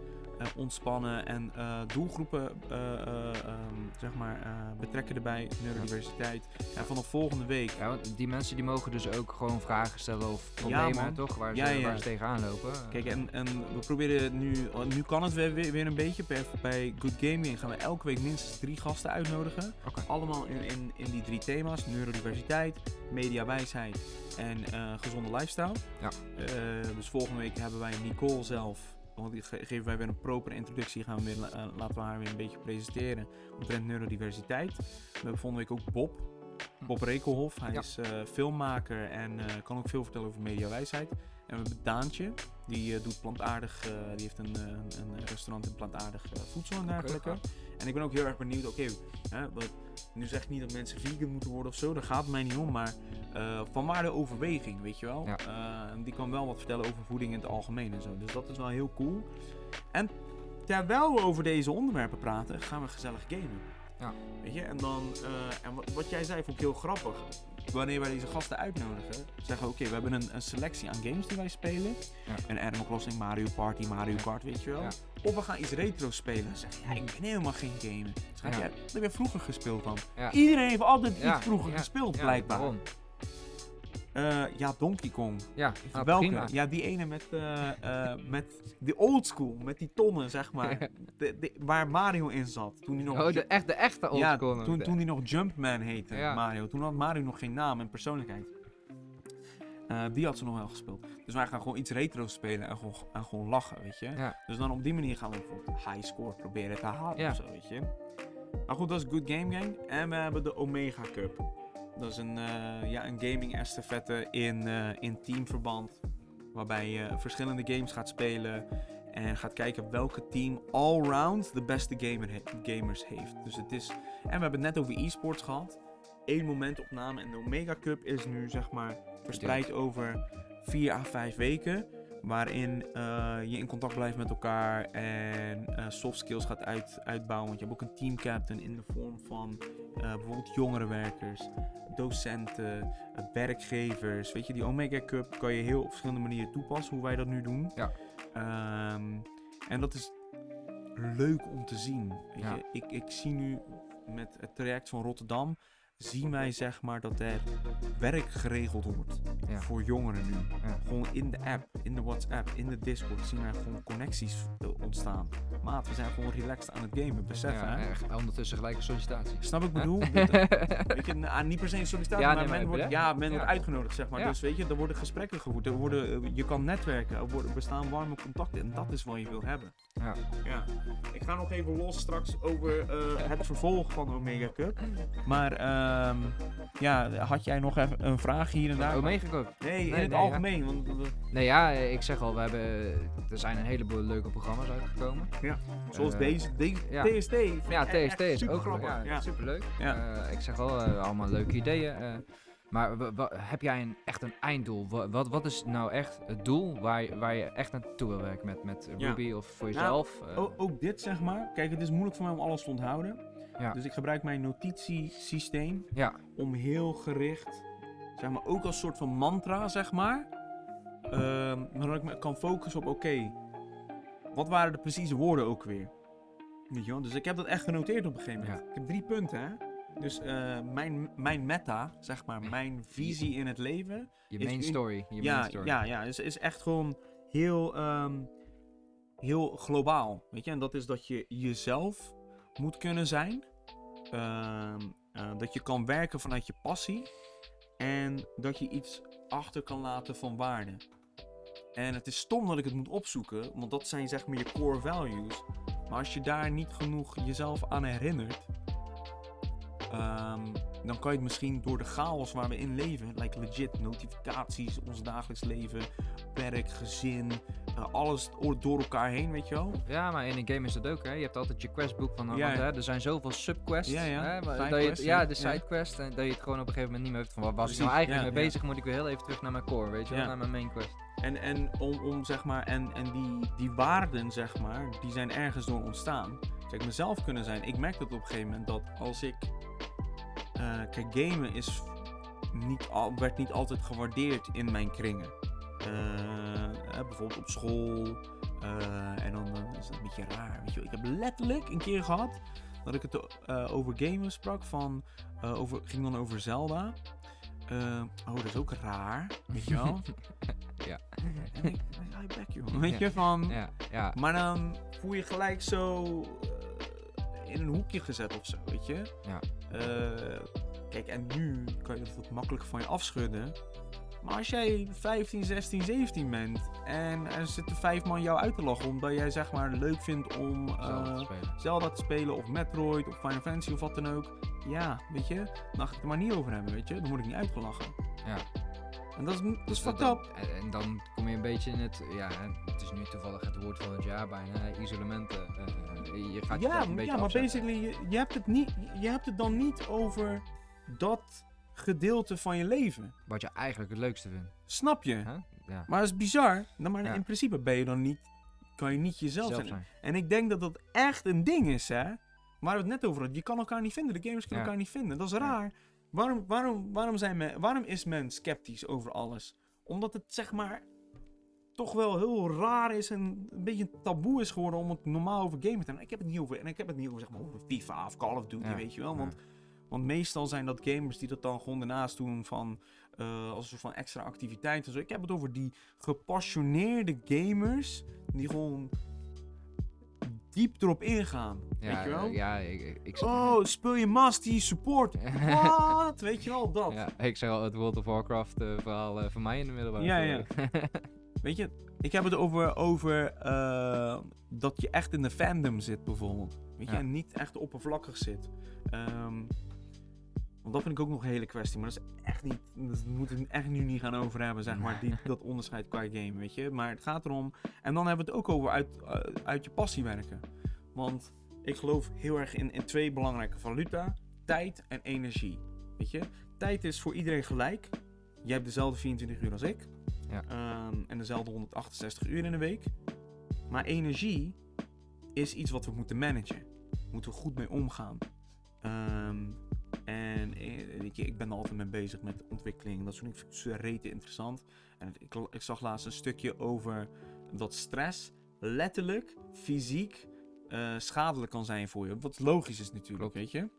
ontspannen en eh, doelgroepen eh, eh, ehm, zeg maar, eh, betrekken erbij, neurodiversiteit. En vanaf volgende week, Ja, want die mensen die mogen dus ook gewoon vragen stellen of problemen, toch? Waar ze, Ja. Waar ze tegenaan lopen. kijk, en, en we proberen nu, oh, nu kan het weer, weer, een beetje, bij, bij Good Game Gang gaan we elke week minstens drie gasten uitnodigen. Allemaal in, in, in die drie thema's: neurodiversiteit, mediawijsheid en eh, gezonde lifestyle. Ja. Eh, dus volgende week hebben wij Nicole zelf. Want die geven wij weer een propere introductie. Gaan we weer, eh, laten we haar weer een beetje presenteren. Omtrent neurodiversiteit. We hebben volgende week ook Bob. Bob Rekelhof. Hij Ja. is eh, filmmaker en eh, kan ook veel vertellen over mediawijsheid. En we hebben Daantje. Die doet plantaardig. die heeft een, een restaurant in plantaardig voedsel en dergelijke. En ik ben ook heel erg benieuwd, oké, wat- nu zeg ik niet dat mensen vegan moeten worden of zo, daar gaat het mij niet om, maar eh, van waar de overweging, weet je wel? Ja. Eh, die kan wel wat vertellen over voeding in het algemeen en zo, dus dat is wel heel cool. En terwijl we over deze onderwerpen praten, gaan we gezellig gamen. Ja. Weet je, en dan, eh, en wat, wat jij zei vond ik heel grappig. Wanneer wij deze gasten uitnodigen, zeggen we oké, we hebben een, een selectie aan games die wij spelen. Ja. Een Animal Crossing, Mario Party, Mario Kart, weet je wel. Ja. Of we gaan iets retro spelen. Dan zeg je, ja, ik ben helemaal geen gamer. Dan zeg Ja. heb je vroeger gespeeld dan? Iedereen heeft altijd iets vroeger gespeeld, blijkbaar. waarom? Eh, ja, Donkey Kong. Ja, ah, Welke? prima. Ja, die ene met, eh, eh, met de old school, met die tonnen, zeg maar. De, de- waar Mario in zat. Toen hij nog, Oh, de, echt, de echte ja, oldschool. toen, toen hij nog Jumpman heette, Ja. Mario. Toen had Mario nog geen naam en persoonlijkheid. Die had ze nog wel gespeeld. Dus wij gaan gewoon iets retro spelen en gewoon, en gewoon lachen, weet je. Ja. Dus dan op die manier gaan we bijvoorbeeld high score proberen te halen of zo, weet je. Maar goed, dat is Good Game Gang. En we hebben de Omega Cup. Dat is een, eh, ja, een gaming estafette in, eh, in teamverband. Waarbij je verschillende games gaat spelen. En gaat kijken welke team allround de beste gamer he- gamers heeft. Dus het is... En we hebben het net over e-sports gehad. Eén momentopname. En de Omega Cup is nu zeg maar verspreid over vier à vijf weken. Waarin eh, je in contact blijft met elkaar en eh, soft skills gaat uit, uitbouwen. Want je hebt ook een team captain in de vorm van eh, bijvoorbeeld jongerenwerkers, docenten, werkgevers. Weet je, die Omega Cup kan je heel op verschillende manieren toepassen, hoe wij dat nu doen. Ja. Ehm, en dat is leuk om te zien. Weet Ja. je? Ik, ik zie nu met het traject van Rotterdam, zien wij zeg maar dat er werk geregeld wordt Ja. voor jongeren nu. Ja. Gewoon in de app, in de WhatsApp, in de Discord zien wij gewoon connecties eh, ontstaan. Maat, we zijn gewoon relaxed aan het gamen, besef ja, hè. Ondertussen gelijk een sollicitatie. Snap ik bedoel? Weet je, nou, niet per se een sollicitatie, Ja, maar, nee, maar men, wordt, ja, men wordt uitgenodigd, zeg maar. Dus weet je, er worden gesprekken gevoerd, er worden, eh, je kan netwerken, er worden, bestaan warme contacten en dat is wat je wil hebben. Ja. ja. Ik ga nog even los straks over eh, het vervolg van Omega Cup. Maar ehm, ja, had jij nog even een vraag hier en daar? Omega Cup. Nee, in Nee, het nee, ja. algemeen. Want, Nee, ja, ik zeg al, we hebben, er zijn een heleboel leuke programma's uitgekomen. zoals Eh, deze, deze ja. TST. Ja, TST is ook grappig. ja, Ja. superleuk. Ja. Eh, ik zeg al, eh, allemaal leuke ideeën. maar heb jij een, echt een einddoel? Wa- Wat, wat is nou echt het doel waar, je- waar je echt naartoe wil werken met, met Ja. Ruby of voor Nou, jezelf? Ook dit zeg maar. Kijk, het is moeilijk voor mij om alles te onthouden. Ja. Dus ik gebruik mijn notitiesysteem ja, om heel gericht, zeg maar, ook als soort van mantra, zeg maar. ehm, maar dat ik me kan focussen op, oké, wat waren de precieze woorden ook weer? Weet je wel? Dus ik heb dat echt genoteerd op een gegeven moment. Ik heb drie punten, hè. Dus eh, mijn, mijn meta, zeg maar, mijn visie in het leven, je main story. Je ja, main story. ja, ja, is, is echt gewoon heel, ehm, heel globaal. Weet je, en dat is dat je jezelf moet kunnen zijn. Ehm, eh, dat je kan werken vanuit je passie. En dat je iets achter kan laten van waarde. En het is stom dat ik het moet opzoeken, want dat zijn zeg maar je core values. Maar als je daar niet genoeg jezelf aan herinnert, ehm, dan kan je het misschien door de chaos waar we in leven, like legit notificaties, ons dagelijks leven, werk, gezin, eh, alles door elkaar heen, weet je wel. Ja, maar in een game is dat ook, hè. Je hebt altijd je questboek van, Ja, want, hè, er zijn zoveel subquests, Ja, ja. hè, dat je, het- ja, de sidequest, en dat je het gewoon op een gegeven moment niet meer hebt van, waar was ik nou eigenlijk mee bezig, moet ik weer heel even terug naar mijn core, weet je wel, naar mijn main quest. En, en om, om zeg maar, en, en die, die waarden, zeg maar, die zijn ergens door ontstaan. Kijk, mezelf kunnen zijn. Ik merk dat op een gegeven moment dat als ik. Eh, kijk, gamen is niet al, werd niet altijd gewaardeerd in mijn kringen. Eh, eh, bijvoorbeeld op school. eh, en dan is het een beetje raar. Weet je, wel. ik heb letterlijk een keer gehad dat ik het eh, over gamen sprak. Van, eh, over, ging dan over Zelda. Eh, oh, dat is ook raar. Weet je wel? Ja. En ik, je bek, joh. Weet Ja. je, van... Ja, ja, Maar dan voel je gelijk zo in een hoekje gezet of zo, weet je? Ja. Eh, kijk, en nu kan je dat wat makkelijk van je afschudden. Maar als jij 15, 16, 17 bent en er zitten vijf man jou uit te lachen omdat jij zeg maar leuk vindt om zelf eh, te spelen. Zelda te spelen of Metroid of Final Fantasy of wat dan ook. Ja, weet je, dan ga ik het er maar niet over hebben, weet je. Dan word ik niet uitgelachen. Ja. En dat is, dat is Dus fucked up. En, en dan kom je een beetje in het, ja, het is nu toevallig het woord van het jaar bijna, isolementen. eh, je gaat Ja, jezelf een beetje ja maar afzetten. basically, je, je, hebt het niet, je hebt het dan niet over dat gedeelte van je leven. Wat je eigenlijk het leukste vindt. Snap je? Ja. Maar dat is bizar. Nou, maar Ja. in principe ben je dan niet, kan je niet jezelf Zelf zijn. zijn. En ik denk dat dat echt een ding is, hè. Waar we het net over hadden. Je kan elkaar niet vinden. De gamers kunnen Ja. elkaar niet vinden. Dat is raar. Waarom, waarom, waarom, zijn men, waarom is men sceptisch over alles? Omdat het, zeg maar, toch wel heel raar is en een beetje een taboe is geworden om het normaal over gamen te hebben. Ik heb het niet over, en ik heb het niet over, zeg maar, over FIFA of Call of Duty, Ja. weet je wel. Ja. Want Want meestal zijn dat gamers die dat dan gewoon daarnaast doen van eh, als een soort van extra activiteit en zo. Ik heb het over die gepassioneerde gamers die gewoon diep erop ingaan. Ja, weet je wel? ja, ik, ik, Oh, speel je Masty support? Wat? weet je wel, dat. ja, ik zeg al het World of Warcraft eh, verhaal eh, van mij in de middelbare Ja, school. Weet je, ik heb het over, over eh, dat je echt in de fandom zit bijvoorbeeld. Weet je, Ja. en niet echt oppervlakkig zit. Ehm, want dat vind ik ook nog een hele kwestie. Maar dat is echt niet, dat moeten we echt nu niet gaan over hebben, zeg maar. Die, dat onderscheid qua game, weet je. Maar het gaat erom, en dan hebben we het ook over uit, eh, uit je passie werken. Want ik geloof heel erg in, in twee belangrijke valuta. Tijd en energie. Weet je, tijd is voor iedereen gelijk. Jij hebt dezelfde 24 uur als ik. Ja. Ehm, en dezelfde 168 uur in de week. Maar energie is iets wat we moeten managen. Moeten we goed mee omgaan. Ehm, en eh, weet je, ik ben er altijd mee bezig met ontwikkeling. Dat soort dingen vind ik rete interessant. En ik, ik zag laatst een stukje over dat stress letterlijk, fysiek, eh, schadelijk kan zijn voor je. Wat logisch is natuurlijk, Klopt. weet je.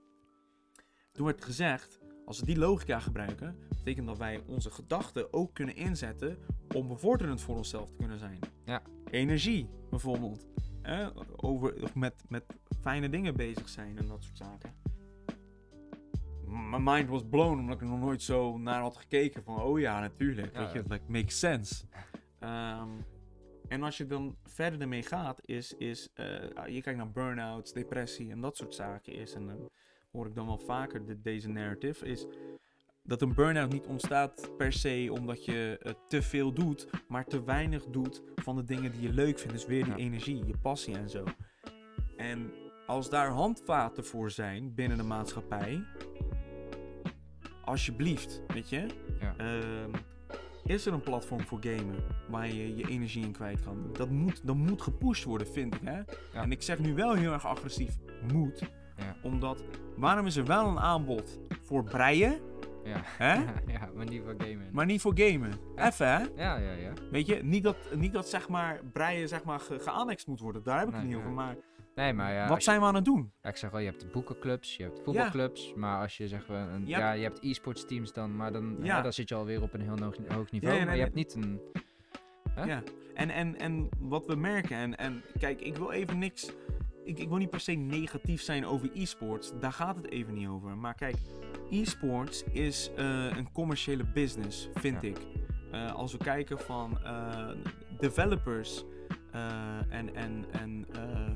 Toen werd gezegd, als we die logica gebruiken, betekent dat wij onze gedachten ook kunnen inzetten om bevorderend voor onszelf te kunnen zijn. Ja. Energie, bijvoorbeeld. Eh, over, of met, met fijne dingen bezig zijn en dat soort zaken. Mijn mind was blown omdat ik er nog nooit zo naar had gekeken. Van, oh ja, natuurlijk. Ja, weet je, like, makes sense. Ehm, en als je dan verder ermee gaat, is, is eh, je kijkt naar burn-outs, depressie en dat soort zaken is. En dan hoor ik dan wel vaker de, deze narrative, is dat een burn-out niet ontstaat per se omdat je eh, te veel doet, maar te weinig doet van de dingen die je leuk vindt. Dus weer die Ja. energie, je passie en zo. En als daar handvaten voor zijn binnen de maatschappij, alsjeblieft, weet je. Ja. Ehm, is er een platform voor gamen waar je je energie in kwijt kan? Dat moet, dat moet gepusht worden, vind ik. Hè? En ik zeg nu wel heel erg agressief moet. Ja. Omdat, waarom is er wel een aanbod voor breien, Ja. hè? ja, maar niet voor gamen. maar niet voor gamen? Even, hè? Ja, ja, ja. Weet je, niet dat, niet dat zeg maar breien zeg maar ge- geannext moet worden. Daar heb ik het niet over. Maar Nee, maar ja. wat je- zijn we aan het doen? ja, ik zeg al, je hebt boekenclubs, je hebt voetbalclubs, maar als je zeg maar, een, Ja. ja. je hebt e-sports teams dan, maar dan, Ja. dan zit je alweer op een heel hoog, hoog niveau, maar je hebt niet een... Hè? Ja. En, en, en wat we merken, en, en kijk, ik wil even niks. Ik, ik wil niet per se negatief zijn over e-sports. Daar gaat het even niet over. Maar kijk, e-sports is eh, een commerciële business, vind ik. Eh, als we kijken van eh, developers en, en, en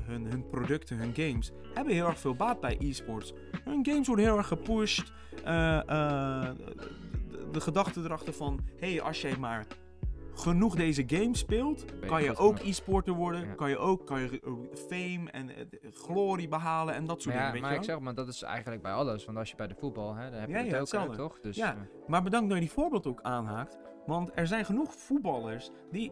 hun, hun producten, hun games, hebben heel erg veel baat bij e-sports. Hun games worden heel erg gepusht. Eh, eh, de, de gedachte erachter van, hey, als jij maar genoeg deze game speelt, je kan je ook e-sporter worden. Ja. Kan je ook kan je, fame en eh, glorie behalen en dat soort Maar, ja, dingen, maar ik zeg maar, dat is eigenlijk bij alles, want als je bij de voetbal, hè, dan heb je Ja, het ook, hetzelfde. toch? Dus, Ja. Maar bedankt dat je die voorbeeld ook aanhaakt. Want er zijn genoeg voetballers die.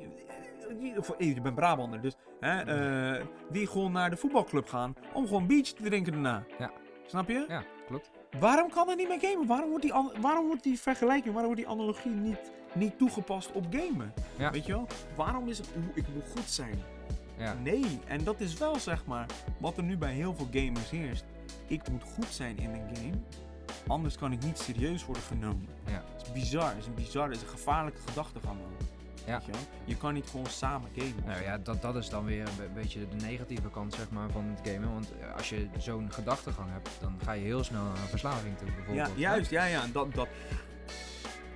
Of, je bent Brabander, dus. Hè, eh, die gewoon naar de voetbalclub gaan om gewoon biertje te drinken daarna. Ja. Snap je? ja, klopt. Waarom kan dat niet meer gamen? Waarom wordt die, waarom wordt die vergelijking, waarom wordt die analogie niet, niet toegepast op gamen? Ja. Weet je wel? Waarom is het, ik moet goed zijn? Ja. Nee, en dat is wel zeg maar wat er nu bij heel veel gamers heerst. Ik moet goed zijn in een game, anders kan ik niet serieus worden genomen. Ja. Het is bizar, het is een bizar, het is een gevaarlijke gedachtegang. Ja. Weet je, kan niet gewoon samen gamen. Nou ja, dat, dat is dan weer een be- beetje de negatieve kant zeg maar, van het gamen. Want eh, als je zo'n gedachtegang hebt, dan ga je heel snel naar verslaving toe ja, bijvoorbeeld. juist, ja, ja. Dat, dat,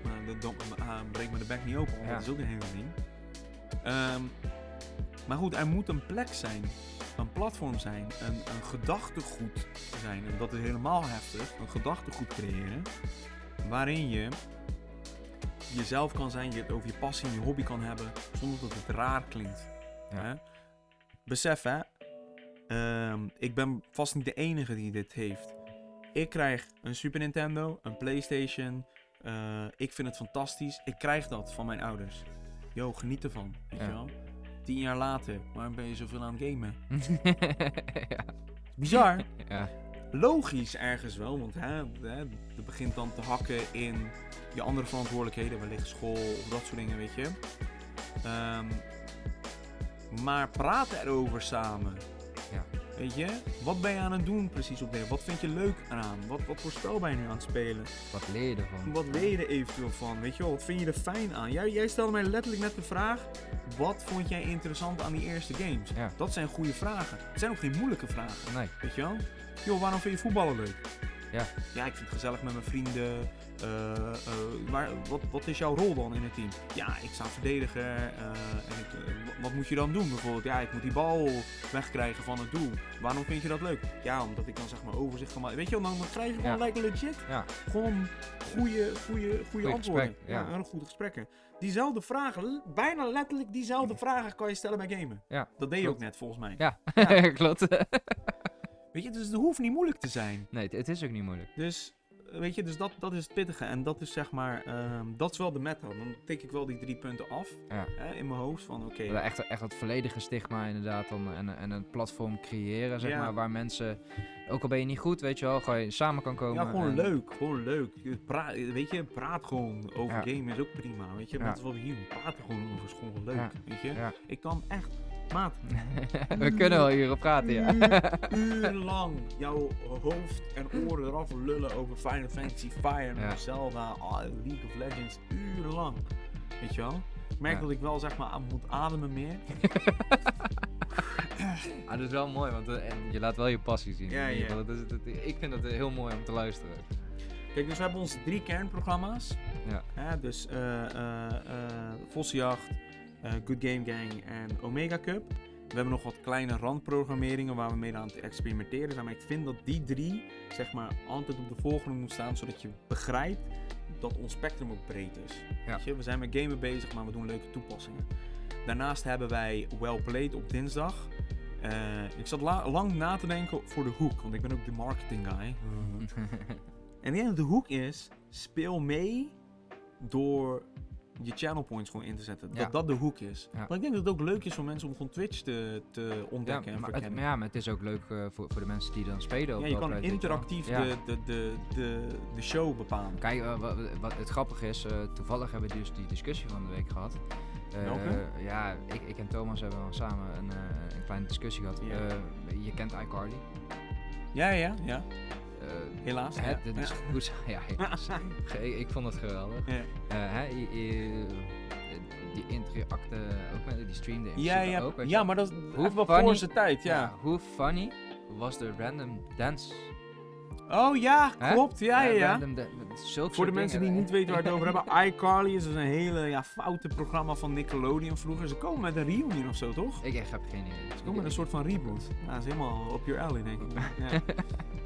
maar dat, dat ah, breekt me de bek niet open, want Ja. dat is ook een hele ding. Ehm, maar goed, er moet een plek zijn, een platform zijn, een, een gedachtegoed zijn. En dat is helemaal heftig, een gedachtegoed creëren. Waarin je jezelf kan zijn, je het over je passie en je hobby kan hebben, zonder dat het raar klinkt. Ja. Hè? Besef hè, ehm, ik ben vast niet de enige die dit heeft. Ik krijg een Super Nintendo, een PlayStation. eh, ik vind het fantastisch. Ik krijg dat van mijn ouders. Yo, geniet ervan. Weet Ja. je wel? Tien jaar later, waarom ben je zoveel aan het gamen? ja. Bizar. ja. Logisch ergens wel, want hè, hè, het begint dan te hakken in je andere verantwoordelijkheden, wellicht school of dat soort dingen, weet je. Ehm, maar praten erover samen. Ja. Weet je? Wat ben je aan het doen precies op dit? Wat vind je leuk eraan? Wat, wat voor spel ben je nu aan het spelen? Wat leer je ervan? Wat weet je er eventueel van? Weet je wel, wat vind je er fijn aan? Jij, jij stelde mij letterlijk net de vraag: wat vond jij interessant aan die eerste games? Ja. Dat zijn goede vragen. Het zijn ook geen moeilijke vragen. Nee. Weet je wel? Joh, waarom vind je voetballen leuk? Ja. Ja, ik vind het gezellig met mijn vrienden. Eh, eh, maar wat, wat is jouw rol dan in het team? Ja, ik sta verdediger. eh, en ik, wat moet je dan doen? Bijvoorbeeld, ja, ik moet die bal wegkrijgen van het doel. Waarom vind je dat leuk? Ja, omdat ik dan zeg maar overzicht kan maken. Weet je wel, dan, krijg je gewoon Ja. lekker legit. Ja. Gewoon goede, goede, goede antwoorden. gesprek, ja. en goede gesprekken. Diezelfde vragen, bijna letterlijk diezelfde vragen kan je stellen bij gamen. Ja, Dat deed je ook net volgens mij. Ja, Ja. klopt. Weet je, dus het hoeft niet moeilijk te zijn. nee, het, het is ook niet moeilijk. Dus, weet je, dus dat, dat is het pittige. En dat is zeg maar, ehm, dat is wel de meta. Dan tik ik wel die drie punten af Ja. hè, in mijn hoofd. Van oké, Ja, Echt, echt het volledige stigma inderdaad dan, en, en een platform creëren, zeg Ja. maar, waar mensen, ook al ben je niet goed, weet je wel, gewoon samen kan komen. ja, gewoon en- leuk. Gewoon leuk. Je Pra weet je, praat gewoon over Ja. gamen is ook prima. Weet je, Ja. dat is wat we hier doen. Praten gewoon over is gewoon leuk. Ja. Weet je, Ja. ik kan echt, maat, We kunnen wel hierop praten, ja. uur- urenlang jouw hoofd en oren eraf lullen over Final Fantasy, Fire, Ja. Zelda, ah, League of Legends. Urenlang. Weet je wel? Ik merk Ja. dat ik wel zeg maar aan moet ademen meer. Ah, dat is wel mooi, want eh, en je laat wel je passie zien. Ja. Dat is, dat, ik vind het heel mooi om te luisteren. Kijk, dus we hebben onze drie kernprogramma's. Ja. Hè, dus eh eh eh Vossenjacht, eh, Good Game Gang en Omega Cup. We hebben nog wat kleine randprogrammeringen waar we mee aan het experimenteren zijn. Maar ik vind dat die drie, zeg maar, altijd op de volgende moet staan. Zodat je begrijpt dat ons spectrum ook breed is. Ja. Weet je? We zijn met gamen bezig, maar we doen leuke toepassingen. Daarnaast hebben wij Well Played op dinsdag. Eh, ik zat la- lang na te denken voor de hoek, want ik ben ook de marketing guy. En ik denk dat de hoek is, speel mee door je channel points gewoon in te zetten. Ja. Dat dat de hoek is. Ja. Maar ik denk dat het ook leuk is voor mensen om gewoon Twitch te, te ontdekken en maar het, verkennen. ja, maar het is ook leuk eh, voor, voor de mensen die dan spelen. op Ja, je kan interactief de, de, de, de, de show bepalen. Kijk, eh, wat, wat het grappige is, eh, toevallig hebben we dus die discussie van de week gehad. Eh, Welke? Ja, ik, ik en Thomas hebben al samen een, een kleine discussie gehad. Eh, je kent iCarly. Ja, ja, ja. Eh, Helaas. hè, ja. dit is goed. Ja, helaas. Ik, vond het geweldig. Eh, hè, die interacte ook met die streamde Ja, ja, ook. ja, maar dat is Hoe wel funny- voor zijn tijd, ja. Hoe funny was de random dance? Oh ja, Hè? klopt, ja, ja, ja. random da- zulke Voor de mensen die dingen, niet weten waar we het over hebben, iCarly is dus een hele ja, foute programma van Nickelodeon vroeger. Ze komen met een reunion of zo, toch? Ik echt heb geen idee. Ze komen met een soort van reboot. Ja, dat is helemaal op your alley, denk ik. Ja.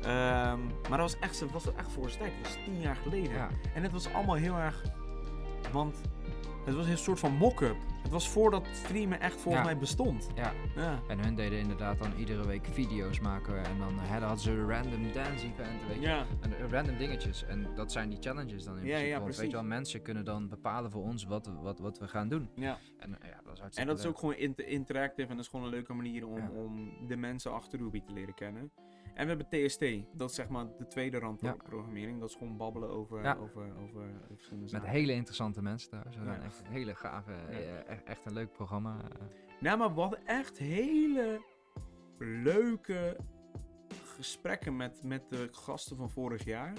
Ehm, maar dat was echt, dat was echt voor zijn tijd. Dat was tien jaar geleden. Ja, En het was allemaal heel erg... Want het was een soort van mock-up. Het was voordat streamen echt volgens Ja. mij bestond. ja. Ja. En hun deden inderdaad dan iedere week video's maken. En dan hadden ze een random dance event, weet je. Ja. En, eh, random dingetjes. En dat zijn die challenges dan in Ja, principe. ja, Want weet je wel, mensen kunnen dan bepalen voor ons wat, wat, wat we gaan doen. ja. En eh, ja, dat is hartstikke En dat is ook gewoon inter- interactive en dat is gewoon een leuke manier om, om de mensen achter Ruby te leren kennen. En we hebben TST, dat is zeg maar de tweede rand Ja. programmering. Dat is gewoon babbelen over, Ja. over, over verschillende Met zaken. hele interessante mensen trouwens. We Ja. echt hele gave, eh, echt, echt een leuk programma. eh. Nou, maar hadden echt hele leuke gesprekken met, met de gasten van vorig jaar.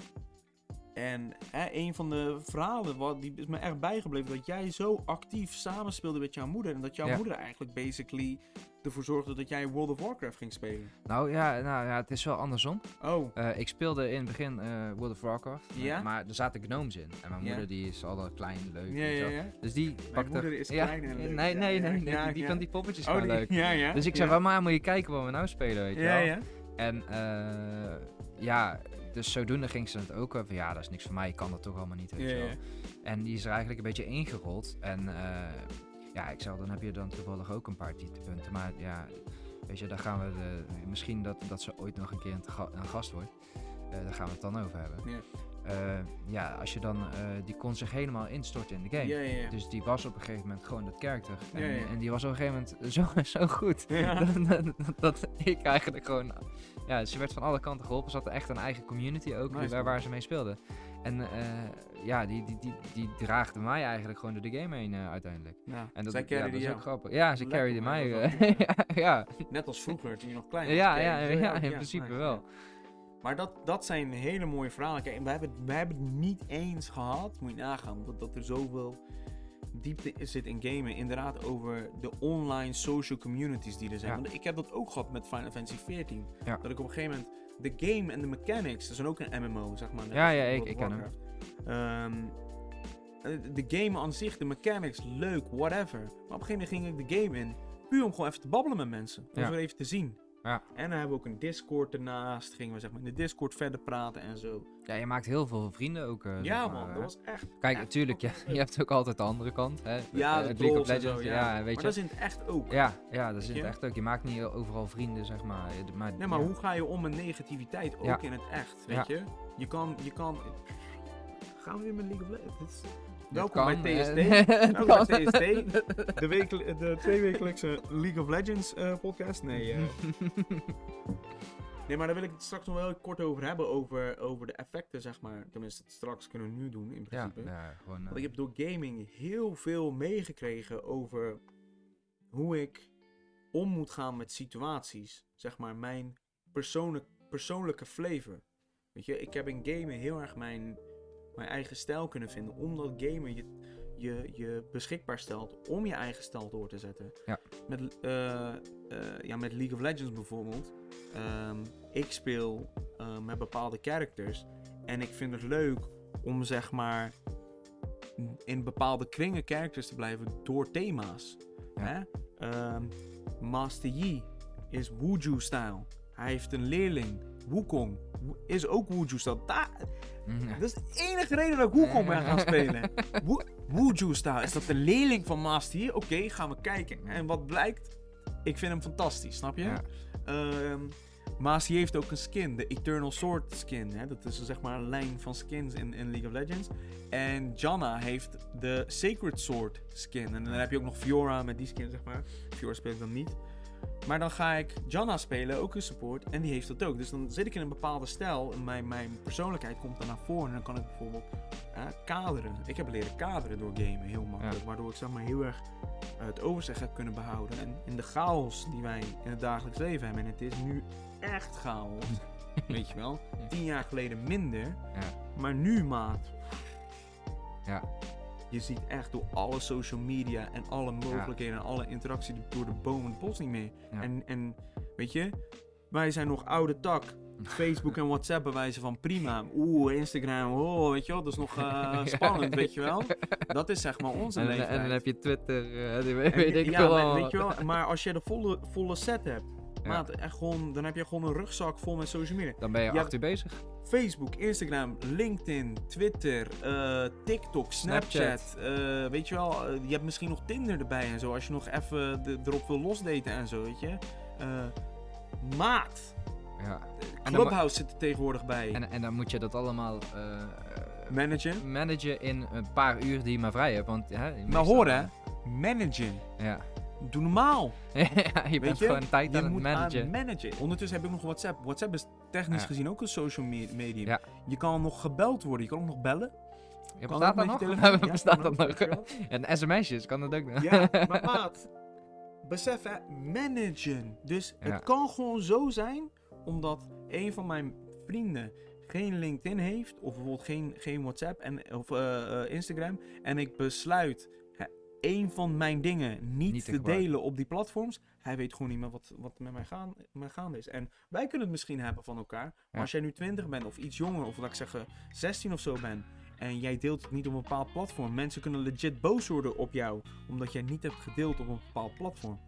En hè, een van de verhalen wat, die is me echt bijgebleven, dat jij zo actief samenspeelde met jouw moeder. En dat jouw Ja. moeder eigenlijk basically ervoor zorgde dat jij World of Warcraft ging spelen. Nou ja, nou ja, het is wel andersom. Oh, Eh, ik speelde in het begin eh, World of Warcraft. eh, Ja? Maar er zaten gnomes in. En mijn Ja. moeder die is al klein, leuk. ja, wel. ja. Dus die pakte... moeder is ja, klein en leuk. Nee, nee, nee. die, vond die poppetjes Oh, die- leuk. ja, ja. Dus ik zei, ja. mama, moet je kijken wat we nou spelen, weet je Ja, wel. ja. En eh, ja, dus zodoende ging ze het ook over. Ja, dat is niks voor mij, ik kan dat toch allemaal niet, weet Ja, wel. En die is er eigenlijk een beetje ingerold. En eh, ja, ik zei, dan heb je dan toevallig ook een paar punten. Maar ja, weet je, daar gaan we de, misschien dat, dat ze ooit nog een keer een, te ga- een gast wordt. Eh, daar gaan we het dan over hebben. Ja. Eh, ja, als je dan, eh, die kon zich helemaal instorten in de game. Ja, ja, ja. Dus die was op een gegeven moment gewoon dat karakter. En, en die was op een gegeven moment zo, zo goed. Dat, dat, dat ik eigenlijk gewoon... Ja, ze werd van alle kanten geholpen. Ze had echt een eigen community ook Nice, waar, waar ze mee speelde. En eh, ja, die, die, die, die draagde mij eigenlijk gewoon door de game heen eh, uiteindelijk. Ja. En dat, Zij ja, dat is ook grappig. Ja, ze carryde man, mij. eh, ja, Net als vroeger, toen je nog klein was. ja, ja, ja, in principe nice, wel. Maar dat, dat zijn hele mooie verhalen. Kijk, we hebben, het- we hebben het niet eens gehad, moet je nagaan, dat, dat er zoveel diepte zit in gamen. Inderdaad, over de online social communities die er zijn. Ja. Want ik heb dat ook gehad met Final Fantasy XIV. Ja. Dat ik op een gegeven moment de game en de mechanics, dat is ook een MMO, zeg maar. Ja, ja, ik- ik ken hem. Ehm, eh, de game aan zich, de mechanics, leuk, whatever. Maar op een gegeven moment ging ik de game in, puur om gewoon even te babbelen met mensen. Om Ja. even te zien. Ja. En dan hebben we ook een Discord ernaast. Gingen we zeg maar in de Discord verder praten en zo. Ja, je maakt heel veel vrienden ook. eh, ja, man, dat was echt. Kijk, echt natuurlijk, je, je hebt ook altijd de andere kant. Hè? Ja, Eh, de League of Legends. zo, ja, ja. weet maar je. dat is in het echt ook. Ja, ja, dat is het echt ook. Je maakt niet overal vrienden, zeg maar. Maar, Nee, maar ja. hoe ga je om met negativiteit ook in het echt? Weet je? Je kan, je kan. Gaan we weer met League of Legends? Welkom kan, bij TST. eh, Welkom bij TST. De, wekel- de tweewekelijkse League of Legends eh, podcast. Nee, eh, nee, maar daar wil ik het straks nog wel kort over hebben. Over, over de effecten, zeg maar. Tenminste, straks kunnen we nu doen in principe. ja, gewoon. Want eh, ik heb door gaming heel veel meegekregen over hoe ik om moet gaan met situaties. Zeg maar mijn persoonlijk, persoonlijke flavor. Weet je, ik heb in gamen heel erg mijn, mijn eigen stijl kunnen vinden. Omdat gamen je, je, je beschikbaar stelt om je eigen stijl door te zetten. Ja. Met, eh, eh, ja, met League of Legends bijvoorbeeld. Ehm, ik speel eh, met bepaalde characters. En ik vind het leuk om zeg maar in bepaalde kringen characters te blijven door thema's. Ja. Hè? Ehm, Master Yi is Wuju-stijl. Hij heeft een leerling, Wukong, is ook Wuju-stijl. Da- mm, ja. Dat is de enige reden dat ik Wukong ben gaan spelen. Wu- Wuju-stijl, is dat de leerling van Master Yi? Oké, gaan we kijken. En wat blijkt? Ik vind hem fantastisch, snap je? Ja. Ehm, Master heeft ook een skin, de Eternal Sword skin. Hè? Dat is zeg maar een lijn van skins in, in League of Legends. En Janna heeft de Sacred Sword skin. En dan heb je ook nog Fiora met die skin, zeg maar. Fiora speel ik dan niet. Maar dan ga ik Janna spelen, ook een support. En die heeft dat ook. Dus dan zit ik in een bepaalde stijl. En mijn, mijn persoonlijkheid komt dan naar voren. En dan kan ik bijvoorbeeld eh, kaderen. Ik heb leren kaderen door gamen, heel makkelijk. Waardoor ik zeg maar heel erg eh, het overzicht heb kunnen behouden. En in de chaos die wij in het dagelijks leven hebben. En het is nu echt chaos. weet je wel. Tien jaar geleden minder. Ja. Maar nu, maat. Ja. Je ziet echt door alle social media en alle mogelijkheden en alle interactie door de boom en het bos niet meer. Ja. En, en weet je, wij zijn nog oude tak. Facebook en WhatsApp bewijzen van prima. Oeh, Instagram, oh, weet je wel, dat is nog eh, spannend, weet je wel. Dat is zeg maar onze En, leeftijd. en dan heb je Twitter, die weet, En weet je- ik ja, weet je wel, maar als je de volle, volle set hebt. Maat, echt gewoon, dan heb je gewoon een rugzak vol met social media. Dan ben je Ja, acht uur bezig. Facebook, Instagram, LinkedIn, Twitter, eh, TikTok, Snapchat. Snapchat. eh, weet je wel, eh, je hebt misschien nog Tinder erbij en zo. Als je nog even de- erop wil losdaten en zo, weet je. Maat. Ja. Clubhouse zit er tegenwoordig bij. En, en dan moet je dat allemaal Managen. managen in een paar uur die je maar vrij hebt. Want, hè, Maar hoor hè, managen. Ja. Doe normaal. ja, je bent je? gewoon tijd Je aan het managen. aan managen. Ondertussen heb ik nog WhatsApp. WhatsApp is technisch Ja. gezien ook een social me- medium. Ja. Je kan nog gebeld worden. Je kan ook nog bellen. Ja, Kan bestaat dat nog? je. Ja, bestaat dat nog? je. En sms'jes, kan dat ook nog? Ja, maar maat, besef hè, managen. Dus het kan gewoon zo zijn, omdat een van mijn vrienden geen LinkedIn heeft, of bijvoorbeeld geen, geen WhatsApp en, of eh, eh, Instagram, en ik besluit een van mijn dingen niet, Niet te delen op die platforms, hij weet gewoon niet meer wat, wat met mij, gaan, gaande is. En wij kunnen het misschien hebben van elkaar, maar Ja. als jij nu 20 bent of iets jonger, of laat ik zeggen 16 of zo bent, en jij deelt het niet op een bepaald platform. Mensen kunnen legit boos worden op jou. Omdat jij niet hebt gedeeld op een bepaald platform.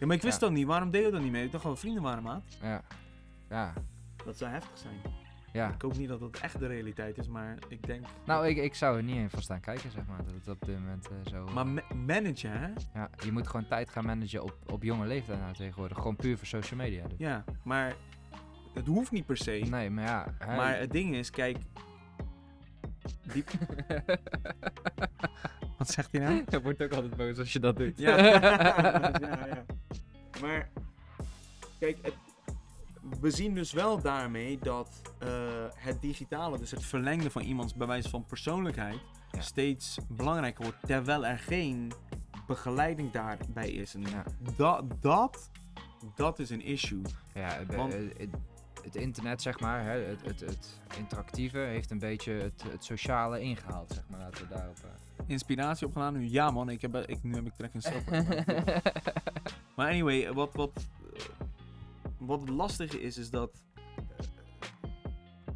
Ja, maar ik wist Ja. dat niet. Waarom deel je dat niet mee? Ik dacht vrienden waren, maat. Ja. Ja. Dat zou heftig zijn. Ja. Ik hoop niet dat dat echt de realiteit is, maar ik denk... Nou, ik, ik zou er niet in van staan kijken, zeg maar. Dat het op dit moment eh, zo... Maar ma- managen, hè? ja, je moet gewoon tijd gaan managen op, op jonge leeftijd nou tegenwoordig. Gewoon puur voor social media. Dus. Ja, maar het hoeft niet per se. Nee, maar ja... hè, Maar het ding is, kijk... Die... Wat zegt hij nou? Je wordt ook altijd boos als je dat doet. Ja. ja, ja. Maar kijk, het, we zien dus wel daarmee dat eh, het digitale, dus het verlengde van iemands bij wijze van persoonlijkheid, Ja. steeds belangrijker wordt, terwijl er geen begeleiding daarbij is. En Ja. dat, dat, dat is een issue. Ja, het, Want- het, internet, zeg maar, hè, het, het, het interactieve heeft een beetje het, het sociale ingehaald, zeg maar. Laten we daarop... eh. Inspiratie opgedaan nu? Ja man, ik heb, ik, nu heb ik trek in stap. Maar anyway, wat, wat, eh, wat het lastige is, is dat eh,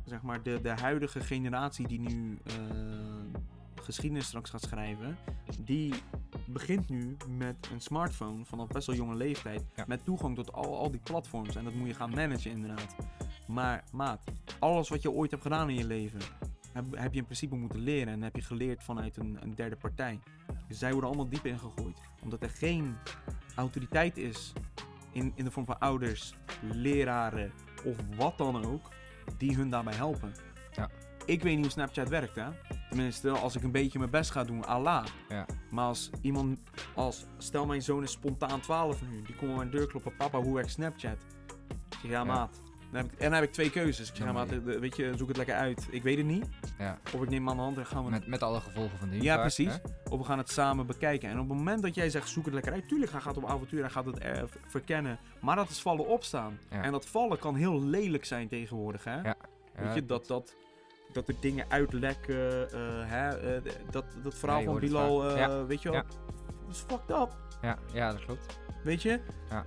zeg maar de, de huidige generatie die nu eh, geschiedenis straks gaat schrijven, die begint nu met een smartphone vanaf best wel jonge leeftijd. Ja. Met toegang tot al, al die platforms. En dat moet je gaan managen inderdaad. Maar maat, alles wat je ooit hebt gedaan in je leven, heb, heb je in principe moeten leren. En heb je geleerd vanuit een, een derde partij. Dus zij worden allemaal diep ingegooid. Omdat er geen autoriteit is in, in de vorm van ouders, leraren of wat dan ook, die hun daarbij helpen. Ja. Ik weet niet hoe Snapchat werkt, hè? Tenminste, als ik een beetje mijn best ga doen, Allah. Ja. Maar als iemand, als, stel mijn zoon is spontaan 12 nu, die komt aan mijn deur kloppen, papa, hoe werkt Snapchat? Ik zeg, Ja. maat. Dan heb ik, en dan heb ik twee keuzes. Ik zeg, eh, weet je, zoek het lekker uit. Ik weet het niet. Ja, Of ik neem hem aan de hand en gaan we met, met alle gevolgen van die. Ja, vaak, precies. hè? of we gaan het samen bekijken. En op het moment dat jij zegt, zoek het lekker uit. Tuurlijk, hij gaat op avontuur, hij gaat het eh, verkennen. Maar dat is vallen opstaan. Ja. En dat vallen kan heel lelijk zijn tegenwoordig, hè? Ja. Weet je, dat, dat, dat er dingen uitlekken. eh, hè? eh, dat, dat verhaal van Bilal, Ja. weet je wel. Dat is fucked up, Ja, ja, dat klopt. weet je? Ja.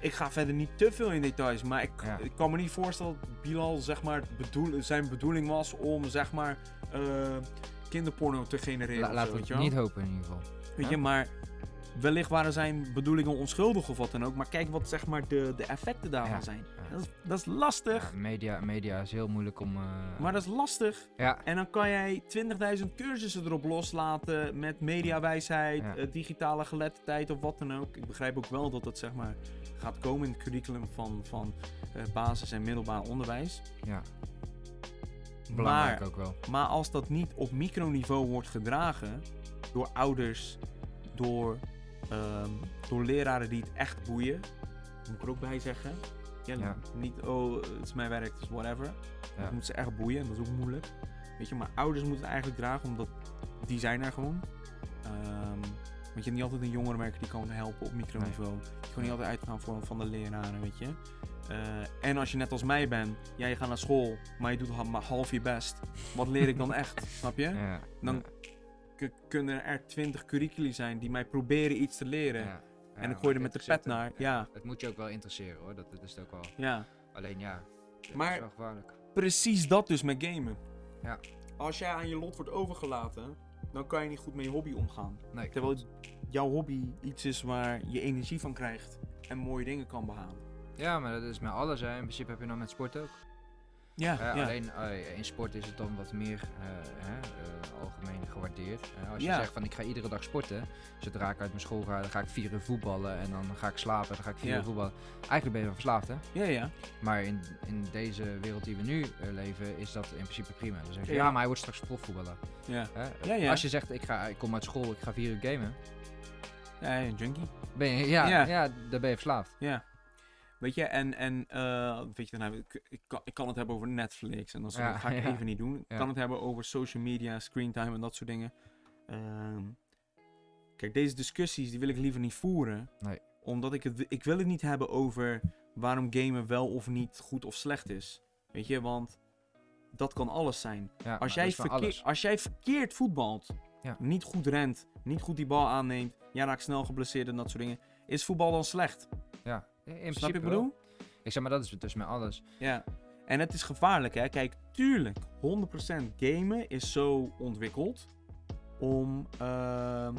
Ik ga verder niet te veel in details, maar ik, Ja. ik kan me niet voorstellen dat Bilal zeg maar, bedoel, zijn bedoeling was om zeg maar eh, kinderporno te genereren. La- laten we het niet hopen in ieder geval. Weet Ja. je, maar wellicht waren zijn bedoelingen onschuldig of wat dan ook. Maar kijk wat zeg maar de, de effecten daarvan Ja. zijn. Ja. Dat, is, dat is lastig. Ja, media, media is heel moeilijk om... eh, Maar dat is lastig. Ja, En dan kan jij 20.000 cursussen erop loslaten met mediawijsheid, eh, digitale geletterdheid of wat dan ook. Ik begrijp ook wel dat het zeg maar gaat komen in het curriculum van, van eh, basis- en middelbaar onderwijs. ja. Belangrijk Maar ook wel. Maar als dat niet op microniveau wordt gedragen door ouders, door, ehm, door leraren die het echt boeien, moet ik er ook bij zeggen. Ja, Ja. Niet, oh, het is mijn werk, dus whatever. Ja. Dat moet ze echt boeien en dat is ook moeilijk. Weet je, maar ouders moeten het eigenlijk dragen, omdat die zijn er gewoon. Ehm, want je hebt niet altijd een jongerenwerker die kan helpen op microniveau. Je kan niet altijd uitgaan voor, van de leraren, weet je. Eh, en als je net als mij bent, ja, je gaat naar school, maar je doet maar half je best. Wat leer ik dan echt, snap je? Ja, Dan kunnen er twintig curriculi zijn die mij proberen iets te leren. ja. En ik gooi er met de pet naar, ja. Het moet je ook wel interesseren hoor, dat, dat is het ook wel. Ja. Alleen ja, het Maar- is wel gevaarlijk. Precies dat dus met gamen. Ja. Als jij aan je lot wordt overgelaten, dan kan je niet goed met je hobby omgaan. Nee, Terwijl jouw hobby iets is waar je energie van krijgt en mooie dingen kan behalen. Ja, maar dat is met alles. Hè. In principe heb je nou met sport ook. Ja, ja. Alleen eh, in sport is het dan wat meer eh, eh, algemeen gewaardeerd. Als je zegt van ik ga iedere dag sporten, zodra ik uit mijn school ga, dan ga ik vier uur voetballen en dan ga ik slapen, dan ga ik vier uur voetballen. Eigenlijk ben je dan verslaafd hè. ja, ja. Maar in, in deze wereld die we nu eh, leven, is dat in principe prima. Dan zeg je, Ja. maar hij wordt straks profvoetballer. ja. Ja, ja. Als je zegt, ik, ga, ik kom uit school, ik ga vier uur gamen, Ja, ja, junkie. ben je, ja, Ja. ja. dan ben je verslaafd. Ja. Weet je, en, en eh, weet je, dan heb ik, ik, kan, ik kan het hebben over Netflix en dat soort Ja, ga ik ja. even niet doen. Ik Ja. kan het hebben over social media, screentime en dat soort dingen. Ehm, kijk, deze discussies die wil ik liever niet voeren. Nee. Omdat ik het, ik wil het niet hebben over waarom gamen wel of niet goed of slecht is. Weet je, want dat kan alles zijn. Ja, Als jij, alles. als jij verkeerd voetbalt, Ja. niet goed rent, niet goed die bal aanneemt, jij raakt snel geblesseerd en dat soort dingen, is voetbal dan slecht? Ja, in Snap je wat ik wel. bedoel? Ik zeg maar, dat is dus met alles. Ja. En het is gevaarlijk, hè? Kijk, tuurlijk, 100% gamen is zo ontwikkeld om ehm,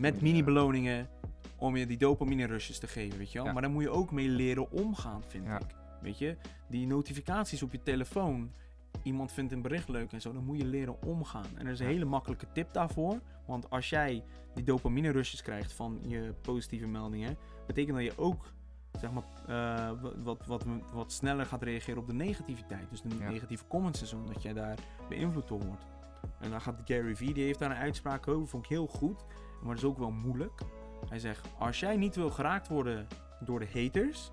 met mini-beloningen om je die dopamine rushes te geven, weet je wel? Ja. Maar daar moet je ook mee leren omgaan, vind Ja. ik. Weet je, die notificaties op je telefoon, iemand vindt een bericht leuk en zo, dan moet je leren omgaan. En er is een Ja. hele makkelijke tip daarvoor, want als jij die dopamine rushes krijgt van je positieve meldingen, betekent dat je ook zeg maar, eh, wat, wat, wat, sneller gaat reageren op de negativiteit. Dus de Ja. negatieve comments en zo, dat jij daar beïnvloed door wordt. En dan gaat Gary Vee, die heeft daar een uitspraak over, vond ik heel goed, maar dat is ook wel moeilijk. Hij zegt, als jij niet wil geraakt worden door de haters,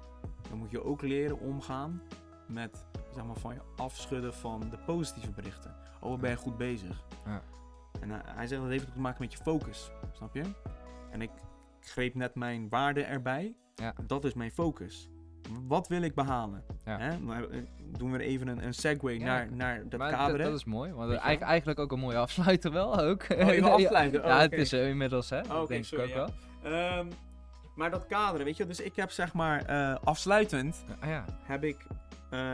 dan moet je ook leren omgaan met zeg maar, van je afschudden van de positieve berichten. Oh, wat ben je goed bezig. Ja. En hij, hij zegt dat heeft ook te maken met je focus, snap je? En ik greep net mijn waarde erbij. Ja. Dat is mijn focus. Wat wil ik behalen? Ja. Hè? Maar, eh, doen we even een, een segue Ja, naar, naar dat kader. dat, is mooi, want eigenlijk, eigenlijk ook een mooie afsluiter wel ook. Oh, je afsluiten? Oh, ja, het is eh, inmiddels hè, Oh, dat denk sorry, ik ook ja. wel. Ehm, maar dat kaderen, weet je, dus ik heb zeg maar eh, afsluitend Ah, ja, heb ik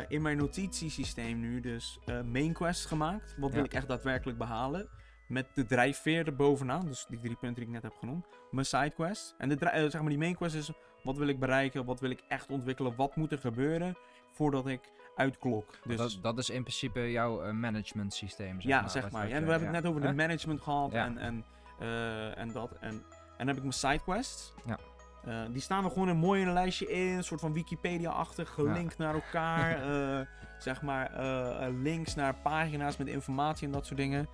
in mijn notitiesysteem nu dus main quest gemaakt. Wat wil ik echt daadwerkelijk behalen? Met de drijfveer erbovenaan, dus die drie punten die ik net heb genoemd. Mijn side quest. En de zeg maar die main quest is, wat wil ik bereiken? Wat wil ik echt ontwikkelen? Wat moet er gebeuren voordat ik uitklok? Dus dat, dat is in principe jouw eh, management systeem. Zeg ja, maar, zeg maar. Ja, en we hebben het net over de management gehad Ja. en, en, eh, en dat. En, en dan heb ik mijn sidequests. Ja. Eh, die staan er gewoon een mooi in een lijstje in. Een soort van Wikipedia-achtig, gelinkt naar elkaar. zeg maar links naar pagina's met informatie en dat soort dingen.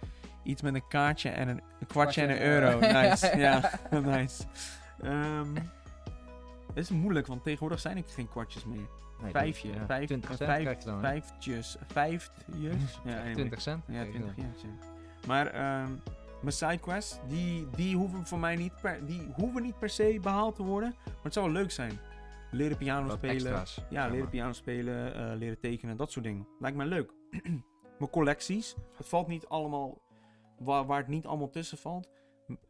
Iets met een kaartje en een, een kwartje en een Kwartje en euro. een euro. Nice. ja, nice. Ehm, het is moeilijk, want tegenwoordig zijn er geen kwartjes meer. Nee, Vijfje, ja, vijf- 20 cent vijf- dan. Vijftjes. Ja, anyway. 20 cent. Ja, krijg je 20 dan. jaar. ja. Maar ehm, mijn sidequests, die, die hoeven voor mij niet per, die hoeven niet per se behaald te worden. Maar het zou wel leuk zijn. Leren piano Wat spelen. extra's. Ja, leren piano spelen, eh, leren tekenen, dat soort dingen. Lijkt mij leuk. mijn collecties. Het valt niet allemaal, waar, waar het niet allemaal tussen valt.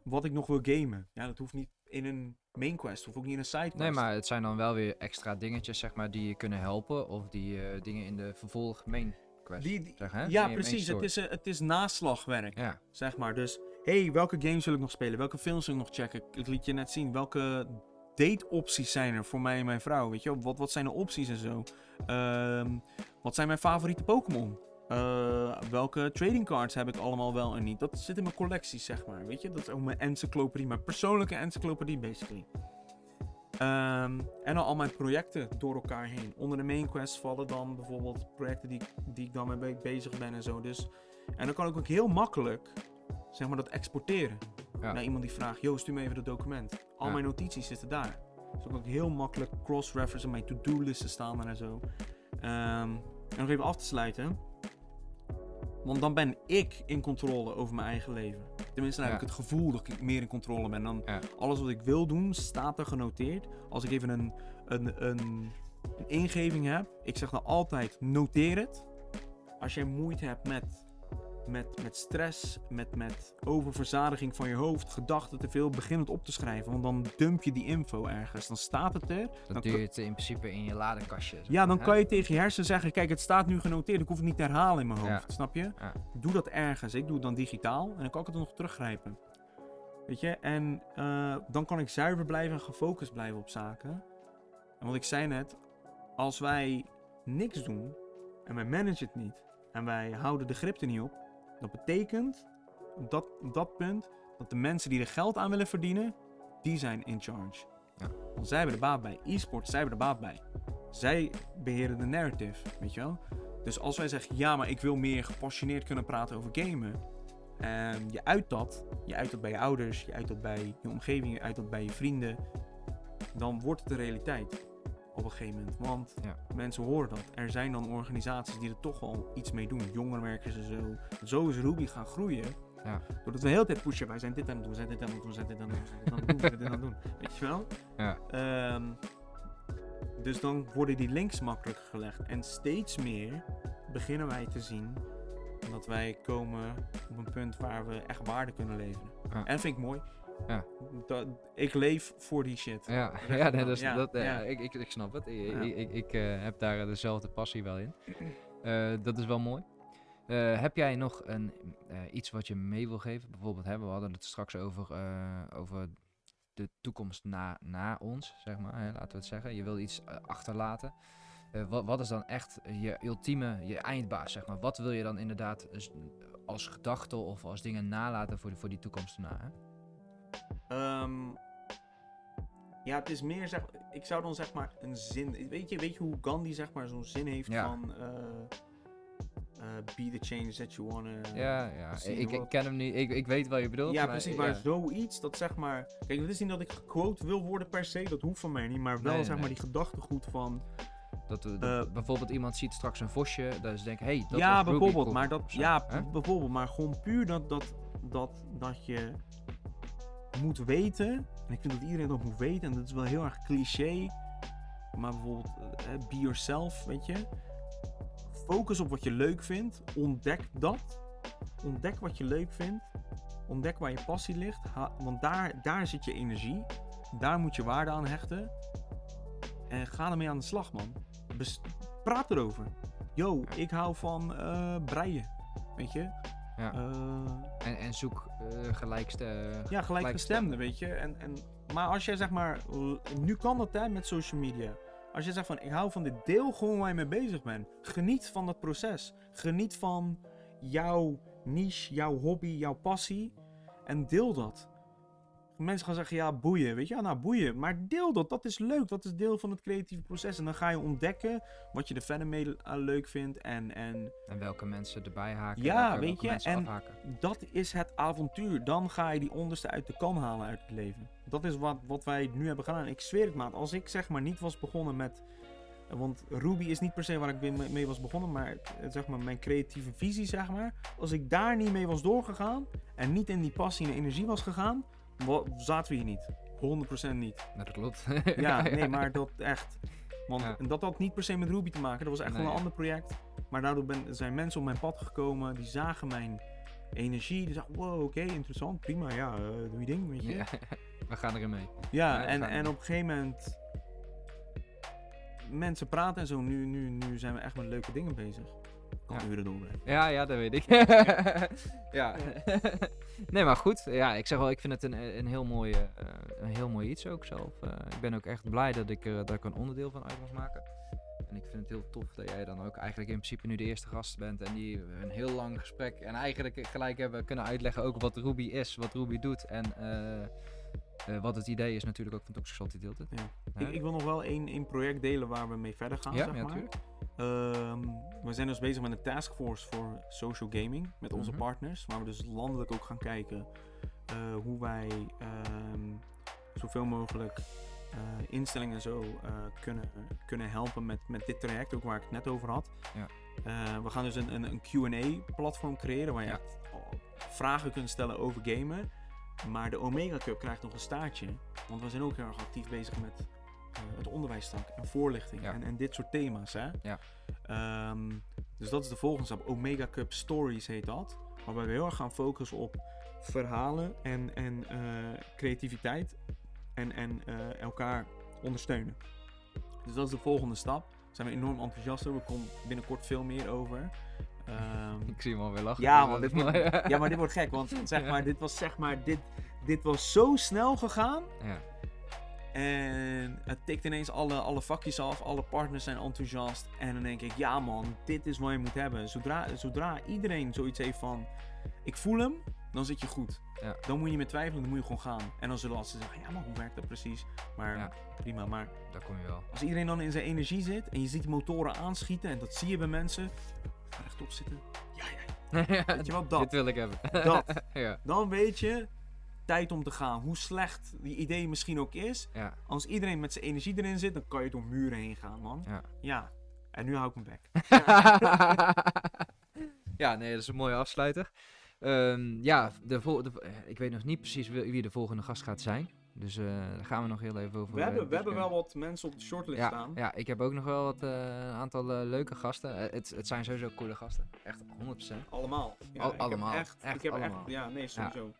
Wat ik nog wil gamen. Ja, dat hoeft niet in een main quest, hoeft ook niet in een side quest. Nee, maar het zijn dan wel weer extra dingetjes, zeg maar, die je kunnen helpen. Of die eh, dingen in de vervolg main quest. Die- die- zeg, hè? Ja, precies. Het is, eh, het is naslagwerk. Ja, zeg maar. Dus, hey, welke games wil ik nog spelen? Welke films wil ik nog checken? Ik liet je net zien. Welke date-opties zijn er voor mij en mijn vrouw? Weet je? Wat, wat zijn de opties en zo? Ehm, wat zijn mijn favoriete Pokémon? Eh, welke trading cards heb ik allemaal wel en niet? Dat zit in mijn collecties, zeg maar. Weet je? Dat is ook mijn encyclopedie, mijn persoonlijke encyclopedie, basically. Ehm, en dan al mijn projecten door elkaar heen. Onder de main quest vallen dan bijvoorbeeld projecten die, die ik dan mee be- bezig ben en zo. Dus, en dan kan ik ook heel makkelijk zeg maar, dat exporteren. Ja. Naar iemand die vraagt, yo, stuur me even dat document. Al Ja. mijn notities zitten daar. Dus dan kan ik heel makkelijk cross-referencen. Mijn to-do-listen staan en zo. Ehm, en nog even af te sluiten. Want dan ben ik in controle over mijn eigen leven. Tenminste, dan heb Ja. ik het gevoel dat ik meer in controle ben. Dan Ja. alles wat ik wil doen, staat er genoteerd. Als ik even een, een, een, een ingeving heb, ik zeg dan altijd, noteer het. Als jij moeite hebt met, met, met stress, met, met oververzadiging van je hoofd, gedachten te veel, begin het op te schrijven. Want dan dump je die info ergens. Dan staat het er. Dan kan- je het in principe in je ladekastje. zeg Ja, dan hè? kan je tegen je hersenen zeggen: Kijk, het staat nu genoteerd. Ik hoef het niet te herhalen in mijn hoofd. Ja. Snap je? Ja. Doe dat ergens. Ik doe het dan digitaal en dan kan ik het nog teruggrijpen. Weet je? En eh, dan kan ik zuiver blijven en gefocust blijven op zaken. En wat ik zei net: als wij niks doen en wij managen het niet en wij houden de grip er niet op, dat betekent op dat, op dat punt dat de mensen die er geld aan willen verdienen, die zijn in charge. Ja. Want zij hebben er baat bij. E-sport, zij hebben er baat bij. Zij beheren de narrative, weet je wel? Dus als wij zeggen, ja, maar ik wil meer gepassioneerd kunnen praten over gamen. En je uit dat, je uit dat bij je ouders, je uit dat bij je omgeving, je uit dat bij je vrienden. Dan wordt het de realiteit op een gegeven moment. Want Ja. mensen horen dat. Er zijn dan organisaties die er toch wel iets mee doen. Jongerenwerkers en zo. Zo is Ruby gaan groeien. Ja. Doordat we de hele tijd pushen. Wij zijn dit aan het doen, we zijn dit aan het doen, we zijn dit aan het doen, we zijn dit aan het doen, zijn dit aan het doen. Weet je wel? Ja. Ehm, dus dan worden die links makkelijker gelegd. En steeds meer beginnen wij te zien dat wij komen op een punt waar we echt waarde kunnen leveren. Ja. En dat vind ik mooi. Ja. Dat, ik leef voor die shit. Ja, ja, nee, dat is- Ja, dat, eh, ja. Ik, ik, ik snap het. Ik, Ja. ik, ik, eh, heb daar eh, dezelfde passie wel in. Dat is wel mooi. Heb jij nog een, iets wat je mee wil geven? Bijvoorbeeld, hè, we hadden het straks over, over de toekomst na, na ons, zeg maar. Hè, laten we het zeggen. Je wil iets achterlaten. Wat, wat is dan echt je ultieme, je eindbaas, zeg maar? Wat wil je dan inderdaad als, als gedachte of als dingen nalaten voor, die- voor die toekomst na? Hè? Ehm, ja, het is meer zeg. Ik zou dan zeg maar een zin. Weet je, weet je hoe Gandhi zeg maar zo'n zin heeft Ja. van. eh, be the change that you wanna... Ja, ja. Ik, ik ken hem niet. Ik, ik weet wat je bedoelt. Ja, precies, maar ja. zoiets dat zeg maar... Kijk, het is niet dat ik gequote wil worden per se, dat hoeft van mij niet, maar wel Nee, zeg nee. maar die gedachtegoed van... Dat, we- dat Eh, bijvoorbeeld iemand ziet straks een vosje, dat ze denken, hey, dat ja, bijvoorbeeld, maar dat, ja, bijvoorbeeld, maar gewoon puur dat, dat, dat, dat je moet weten, en ik vind dat iedereen dat moet weten, en dat is wel heel erg cliché, maar bijvoorbeeld, eh, be yourself, weet je. Focus op wat je leuk vindt, ontdek dat, ontdek wat je leuk vindt, ontdek waar je passie ligt, ha- want daar, daar zit je energie, daar moet je waarde aan hechten, en ga ermee aan de slag, man. Bes- praat erover. Yo, ik hou van eh breien. Weet je? Ja. Eh, En, en zoek eh gelijkste... ja, gelijkgestemde, weet je. En, en, maar als jij zeg maar, nu kan dat hè, met social media. Als je zegt van, ik hou van dit deel gewoon waar je mee bezig bent. Geniet van dat proces. Geniet van jouw niche, jouw hobby, jouw passie. En deel dat. Mensen gaan zeggen, ja, boeien. Weet je, ja, nou, boeien. Maar deel dat. Dat is leuk. Dat is deel van het creatieve proces. En dan ga je ontdekken wat je er verder mee eh, leuk vindt. En, en En welke mensen erbij haken. Ja, welke, weet welke je, en- afhaken. dat is het avontuur. Dan ga je die onderste uit de kan halen uit het leven. Dat is wat, wat wij nu hebben gedaan. Ik zweer het, maat. Als ik zeg maar niet was begonnen met... Want Ruby is niet per se waar ik mee was begonnen. Maar eh, zeg maar mijn creatieve visie, zeg maar. Als ik daar niet mee was doorgegaan. En niet in die passie en energie was gegaan. Zaten we hier niet. 100% niet. Dat klopt. Ja, nee, maar dat echt. Want Ja. en dat had niet per se met Ruby te maken. Dat was echt wel Nee. een ander project. Maar daardoor ben, zijn mensen op mijn pad gekomen. Die zagen mijn energie. Die zeiden, wow, oké, interessant, prima. Ja, eh, doe je ding, weet je. Ja, we gaan erin mee. Ja, en, en op een gegeven moment... Mensen praten en zo. Nu, nu, nu zijn we echt met leuke dingen bezig. Kan Ja. uren doorbrengen. Ja, ja, dat weet ik. ja. nee, maar goed. Ja, ik zeg wel, ik vind het een, een, heel, mooi, eh, een heel mooi iets ook zelf. Eh, ik ben ook echt blij dat ik, dat ik er een onderdeel van uit mag maken. En ik vind het heel tof dat jij dan ook eigenlijk in principe nu de eerste gast bent. En die een heel lang gesprek en eigenlijk gelijk hebben kunnen uitleggen ook wat Ruby is, wat Ruby doet. En eh, eh, wat het idee is natuurlijk ook van Toxic Salty Tilted. Ja. Ik, ik wil nog wel één, één project delen waar we mee verder gaan, ja, zeg ja, maar. tuurlijk. Ehm, we zijn dus bezig met een taskforce voor social gaming met onze Mhm. partners. Waar we dus landelijk ook gaan kijken eh, hoe wij ehm, zoveel mogelijk eh, instellingen en zo eh, kunnen, kunnen helpen met, met dit traject, ook waar ik het net over had. Ja. We gaan dus een, een, een QA-platform creëren waar je Ja. vragen kunt stellen over gamen. Maar de Omega Cup krijgt nog een staartje. Want we zijn ook heel erg actief bezig met het onderwijstak en voorlichting Ja. en, en dit soort thema's. Hè? Ja. Ehm, dus dat is de volgende stap. Omega Cup Stories heet dat. Waarbij we heel erg gaan focussen op verhalen en, en eh, creativiteit. En, en eh, elkaar ondersteunen. Dus dat is de volgende stap. Daar zijn we enorm enthousiast over. Er komt binnenkort veel meer over. Ehm, Ik zie hem alweer lachen. ja, dus dit wordt, ja, maar dit wordt gek. Want zeg maar, dit was zeg maar, dit, dit was zo snel gegaan. Ja. En het tikt ineens alle, alle vakjes af, alle partners zijn enthousiast. En dan denk ik, ja man, dit is wat je moet hebben. Zodra, zodra iedereen zoiets heeft van, ik voel hem, dan zit je goed. Ja. Dan moet je niet meer twijfelen, dan moet je gewoon gaan. En dan zullen ze zeggen, ja maar hoe werkt dat precies? Maar Ja. prima, maar Daar kom je wel. als iedereen dan in zijn energie zit en je ziet die motoren aanschieten en dat zie je bij mensen. Ga rechtop zitten. Ja, ja, weet je wat, dat. Dit wil ik hebben. Dat. ja. Dan weet je, tijd om te gaan. Hoe slecht die idee misschien ook is. Ja. Als iedereen met zijn energie erin zit, dan kan je door muren heen gaan, man. Ja. Ja. En nu hou ik mijn bek. ja, nee, dat is een mooie afsluiter. Ehm, ja, de de- eh, ik weet nog niet precies wie de volgende gast gaat zijn. Dus eh, daar gaan we nog heel even over. We eh, hebben, we hebben wel wat mensen op de shortlist ja, staan. ja, ik heb ook nog wel wat, eh, een aantal eh, leuke gasten. Eh, het, het zijn sowieso coole gasten. Echt 100%. Allemaal. Ja, Al- ik heb allemaal. Echt, Echt ik heb allemaal. echt, ja, nee, sowieso.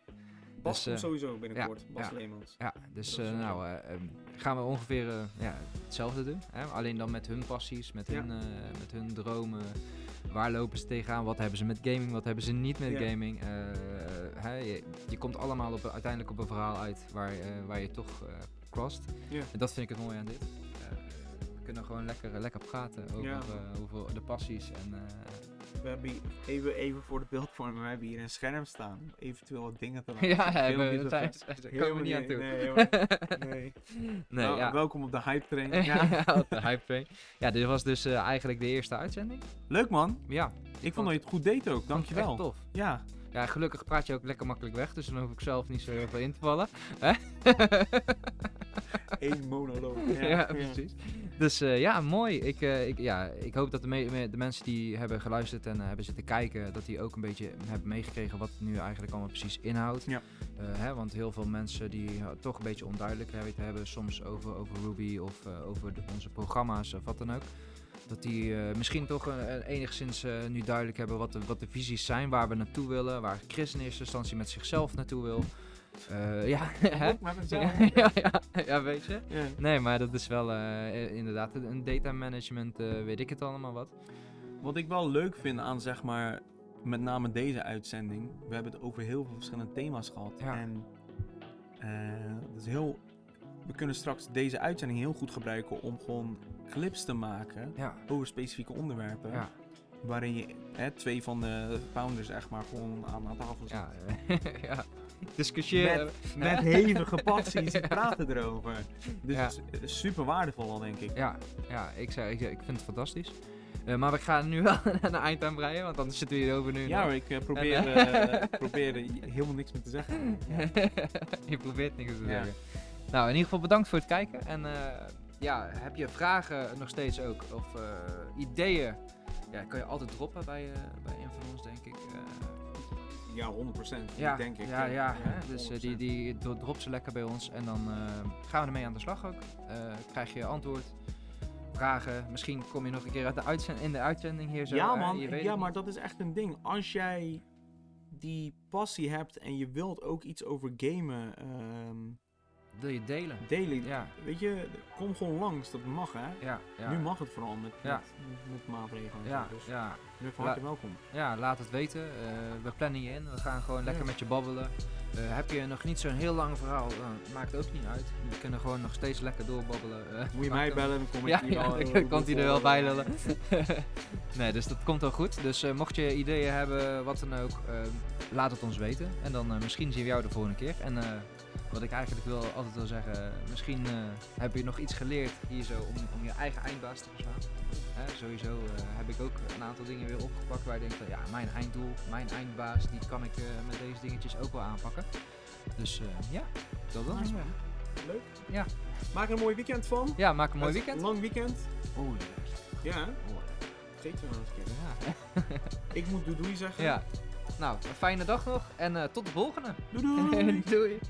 Bas Dus, komt eh, sowieso binnenkort. ja, Bas ja. Leemans. Ja, dus eh, nou, eh, ehm, gaan we ongeveer ja, hetzelfde doen. Hè? Alleen dan met hun passies, met, hun, met hun dromen. Waar lopen ze tegenaan? Wat hebben ze met gaming? Wat hebben ze niet met gaming? Hè, je, je komt allemaal op, uiteindelijk op een verhaal uit waar, waar je toch crossed. En dat vind ik het mooie aan dit. We kunnen gewoon lekker, lekker praten over, Ja. over de passies en, We hebben hier, even, even voor de beeldvorming, we hebben hier een scherm staan. om Eventueel wat dingen te laten Ja, zien. hebben. Daar komen we niet aan toe. Nee, helemaal- nee. Nee, Nou, ja. Welkom op de hype train. Ja, Ja. op de hype train. Ja, dit was dus eh, eigenlijk de eerste uitzending. Leuk man. Ja, Ik vond dat je het goed deed ook. Dankjewel. echt tof. Ja. Ja, gelukkig praat je ook lekker makkelijk weg, dus dan hoef ik zelf niet zo heel veel in te vallen. Eén monoloog. Ja, precies. Dus eh, ja, mooi. Ik, eh, ik, ja, ik hoop dat de, me- de mensen die hebben geluisterd en eh, hebben zitten kijken, dat die ook een beetje hebben meegekregen wat het nu eigenlijk allemaal precies inhoudt. Ja. Hè, want heel veel mensen die toch een beetje onduidelijkheid hebben soms over, over Ruby of over de- onze programma's of wat dan ook. Dat die misschien toch enigszins nu duidelijk hebben wat de, wat de visies zijn, waar we naartoe willen, waar Chris in eerste instantie met zichzelf naartoe wil. Eh, ja, met ja, ja, ja, weet je. Ja. Nee, maar dat is wel eh, inderdaad een data management, eh, weet ik het allemaal wat. Wat ik wel leuk vind aan zeg maar, met name deze uitzending. We hebben het over heel veel verschillende thema's gehad. Ja. En eh, dat is heel, we kunnen straks deze uitzending heel goed gebruiken om gewoon clips te maken Ja, over specifieke onderwerpen. ja, Waarin je hè, twee van de founders echt maar gewoon aan, aan tafel zit. ja. ja. Discussiëren. Met hevige passie zit praten erover. Dus is super waardevol al, denk ik. Ja, ja ik, zei, ik, ik vind het fantastisch. Eh, maar we gaan nu wel een eind aan breien, want anders zitten we hier over nu. Ja, hoor, ik eh, probeer, eh, er helemaal niks meer te zeggen. Ja. je probeert niks te Ja. zeggen. Nou, in ieder geval bedankt voor het kijken. En eh, ja, heb je vragen nog steeds ook? Of eh, ideeën? Ja, kan je altijd droppen bij, eh, bij een van ons, denk ik. Ja, 100%. Ja, denk ik. ja, ja. dus eh, die, 100%. die dro- drop ze lekker bij ons en dan eh, gaan we ermee aan de slag ook. Eh, krijg je antwoord, vragen. Misschien kom je nog een keer uit de uitzend in de uitzending hier zo. ja, man. Ja, maar dat is echt een ding. Als jij die passie hebt en je wilt ook iets over gamen ehm, Wil je delen? delen, Ja, weet je, kom gewoon langs. Dat mag, hè. ja, ja. Nu mag het vooral met, Ja. met, met maatregelen. en Ja. Dus ja, je bent van harte welkom. ja, laat het weten. Eh, we plannen je in. We gaan gewoon lekker met je babbelen. Eh, heb je nog niet zo'n heel lang verhaal, nou, maakt ook niet uit. We kunnen gewoon nog steeds lekker doorbabbelen. eh, Moet je mij bellen, dan kom ik hier wel. dan komt hij er wel bij lullen. nee, dus dat komt wel goed. Dus mocht je ideeën hebben, wat dan ook, laat het ons weten. En dan misschien zien we jou de volgende keer. En wat ik eigenlijk wil, altijd wil zeggen, misschien eh, heb je nog iets geleerd hier zo om, om je eigen eindbaas te verslaan. Hè, sowieso eh, heb ik ook een aantal dingen weer opgepakt waar ik denk van ja, mijn einddoel, mijn eindbaas, die kan ik eh, met deze dingetjes ook wel aanpakken. Dus ja, dat Nice, man. Leuk. Ja. Maak er een mooi weekend van. Ja, maak een mooi weekend. Lang weekend. Oh, Ja, hè? oh, vergeet we nog eens een keer. ja. Ik moet doei zeggen. Ja. Nou, een fijne dag nog en tot de volgende. Doei doei. Doei.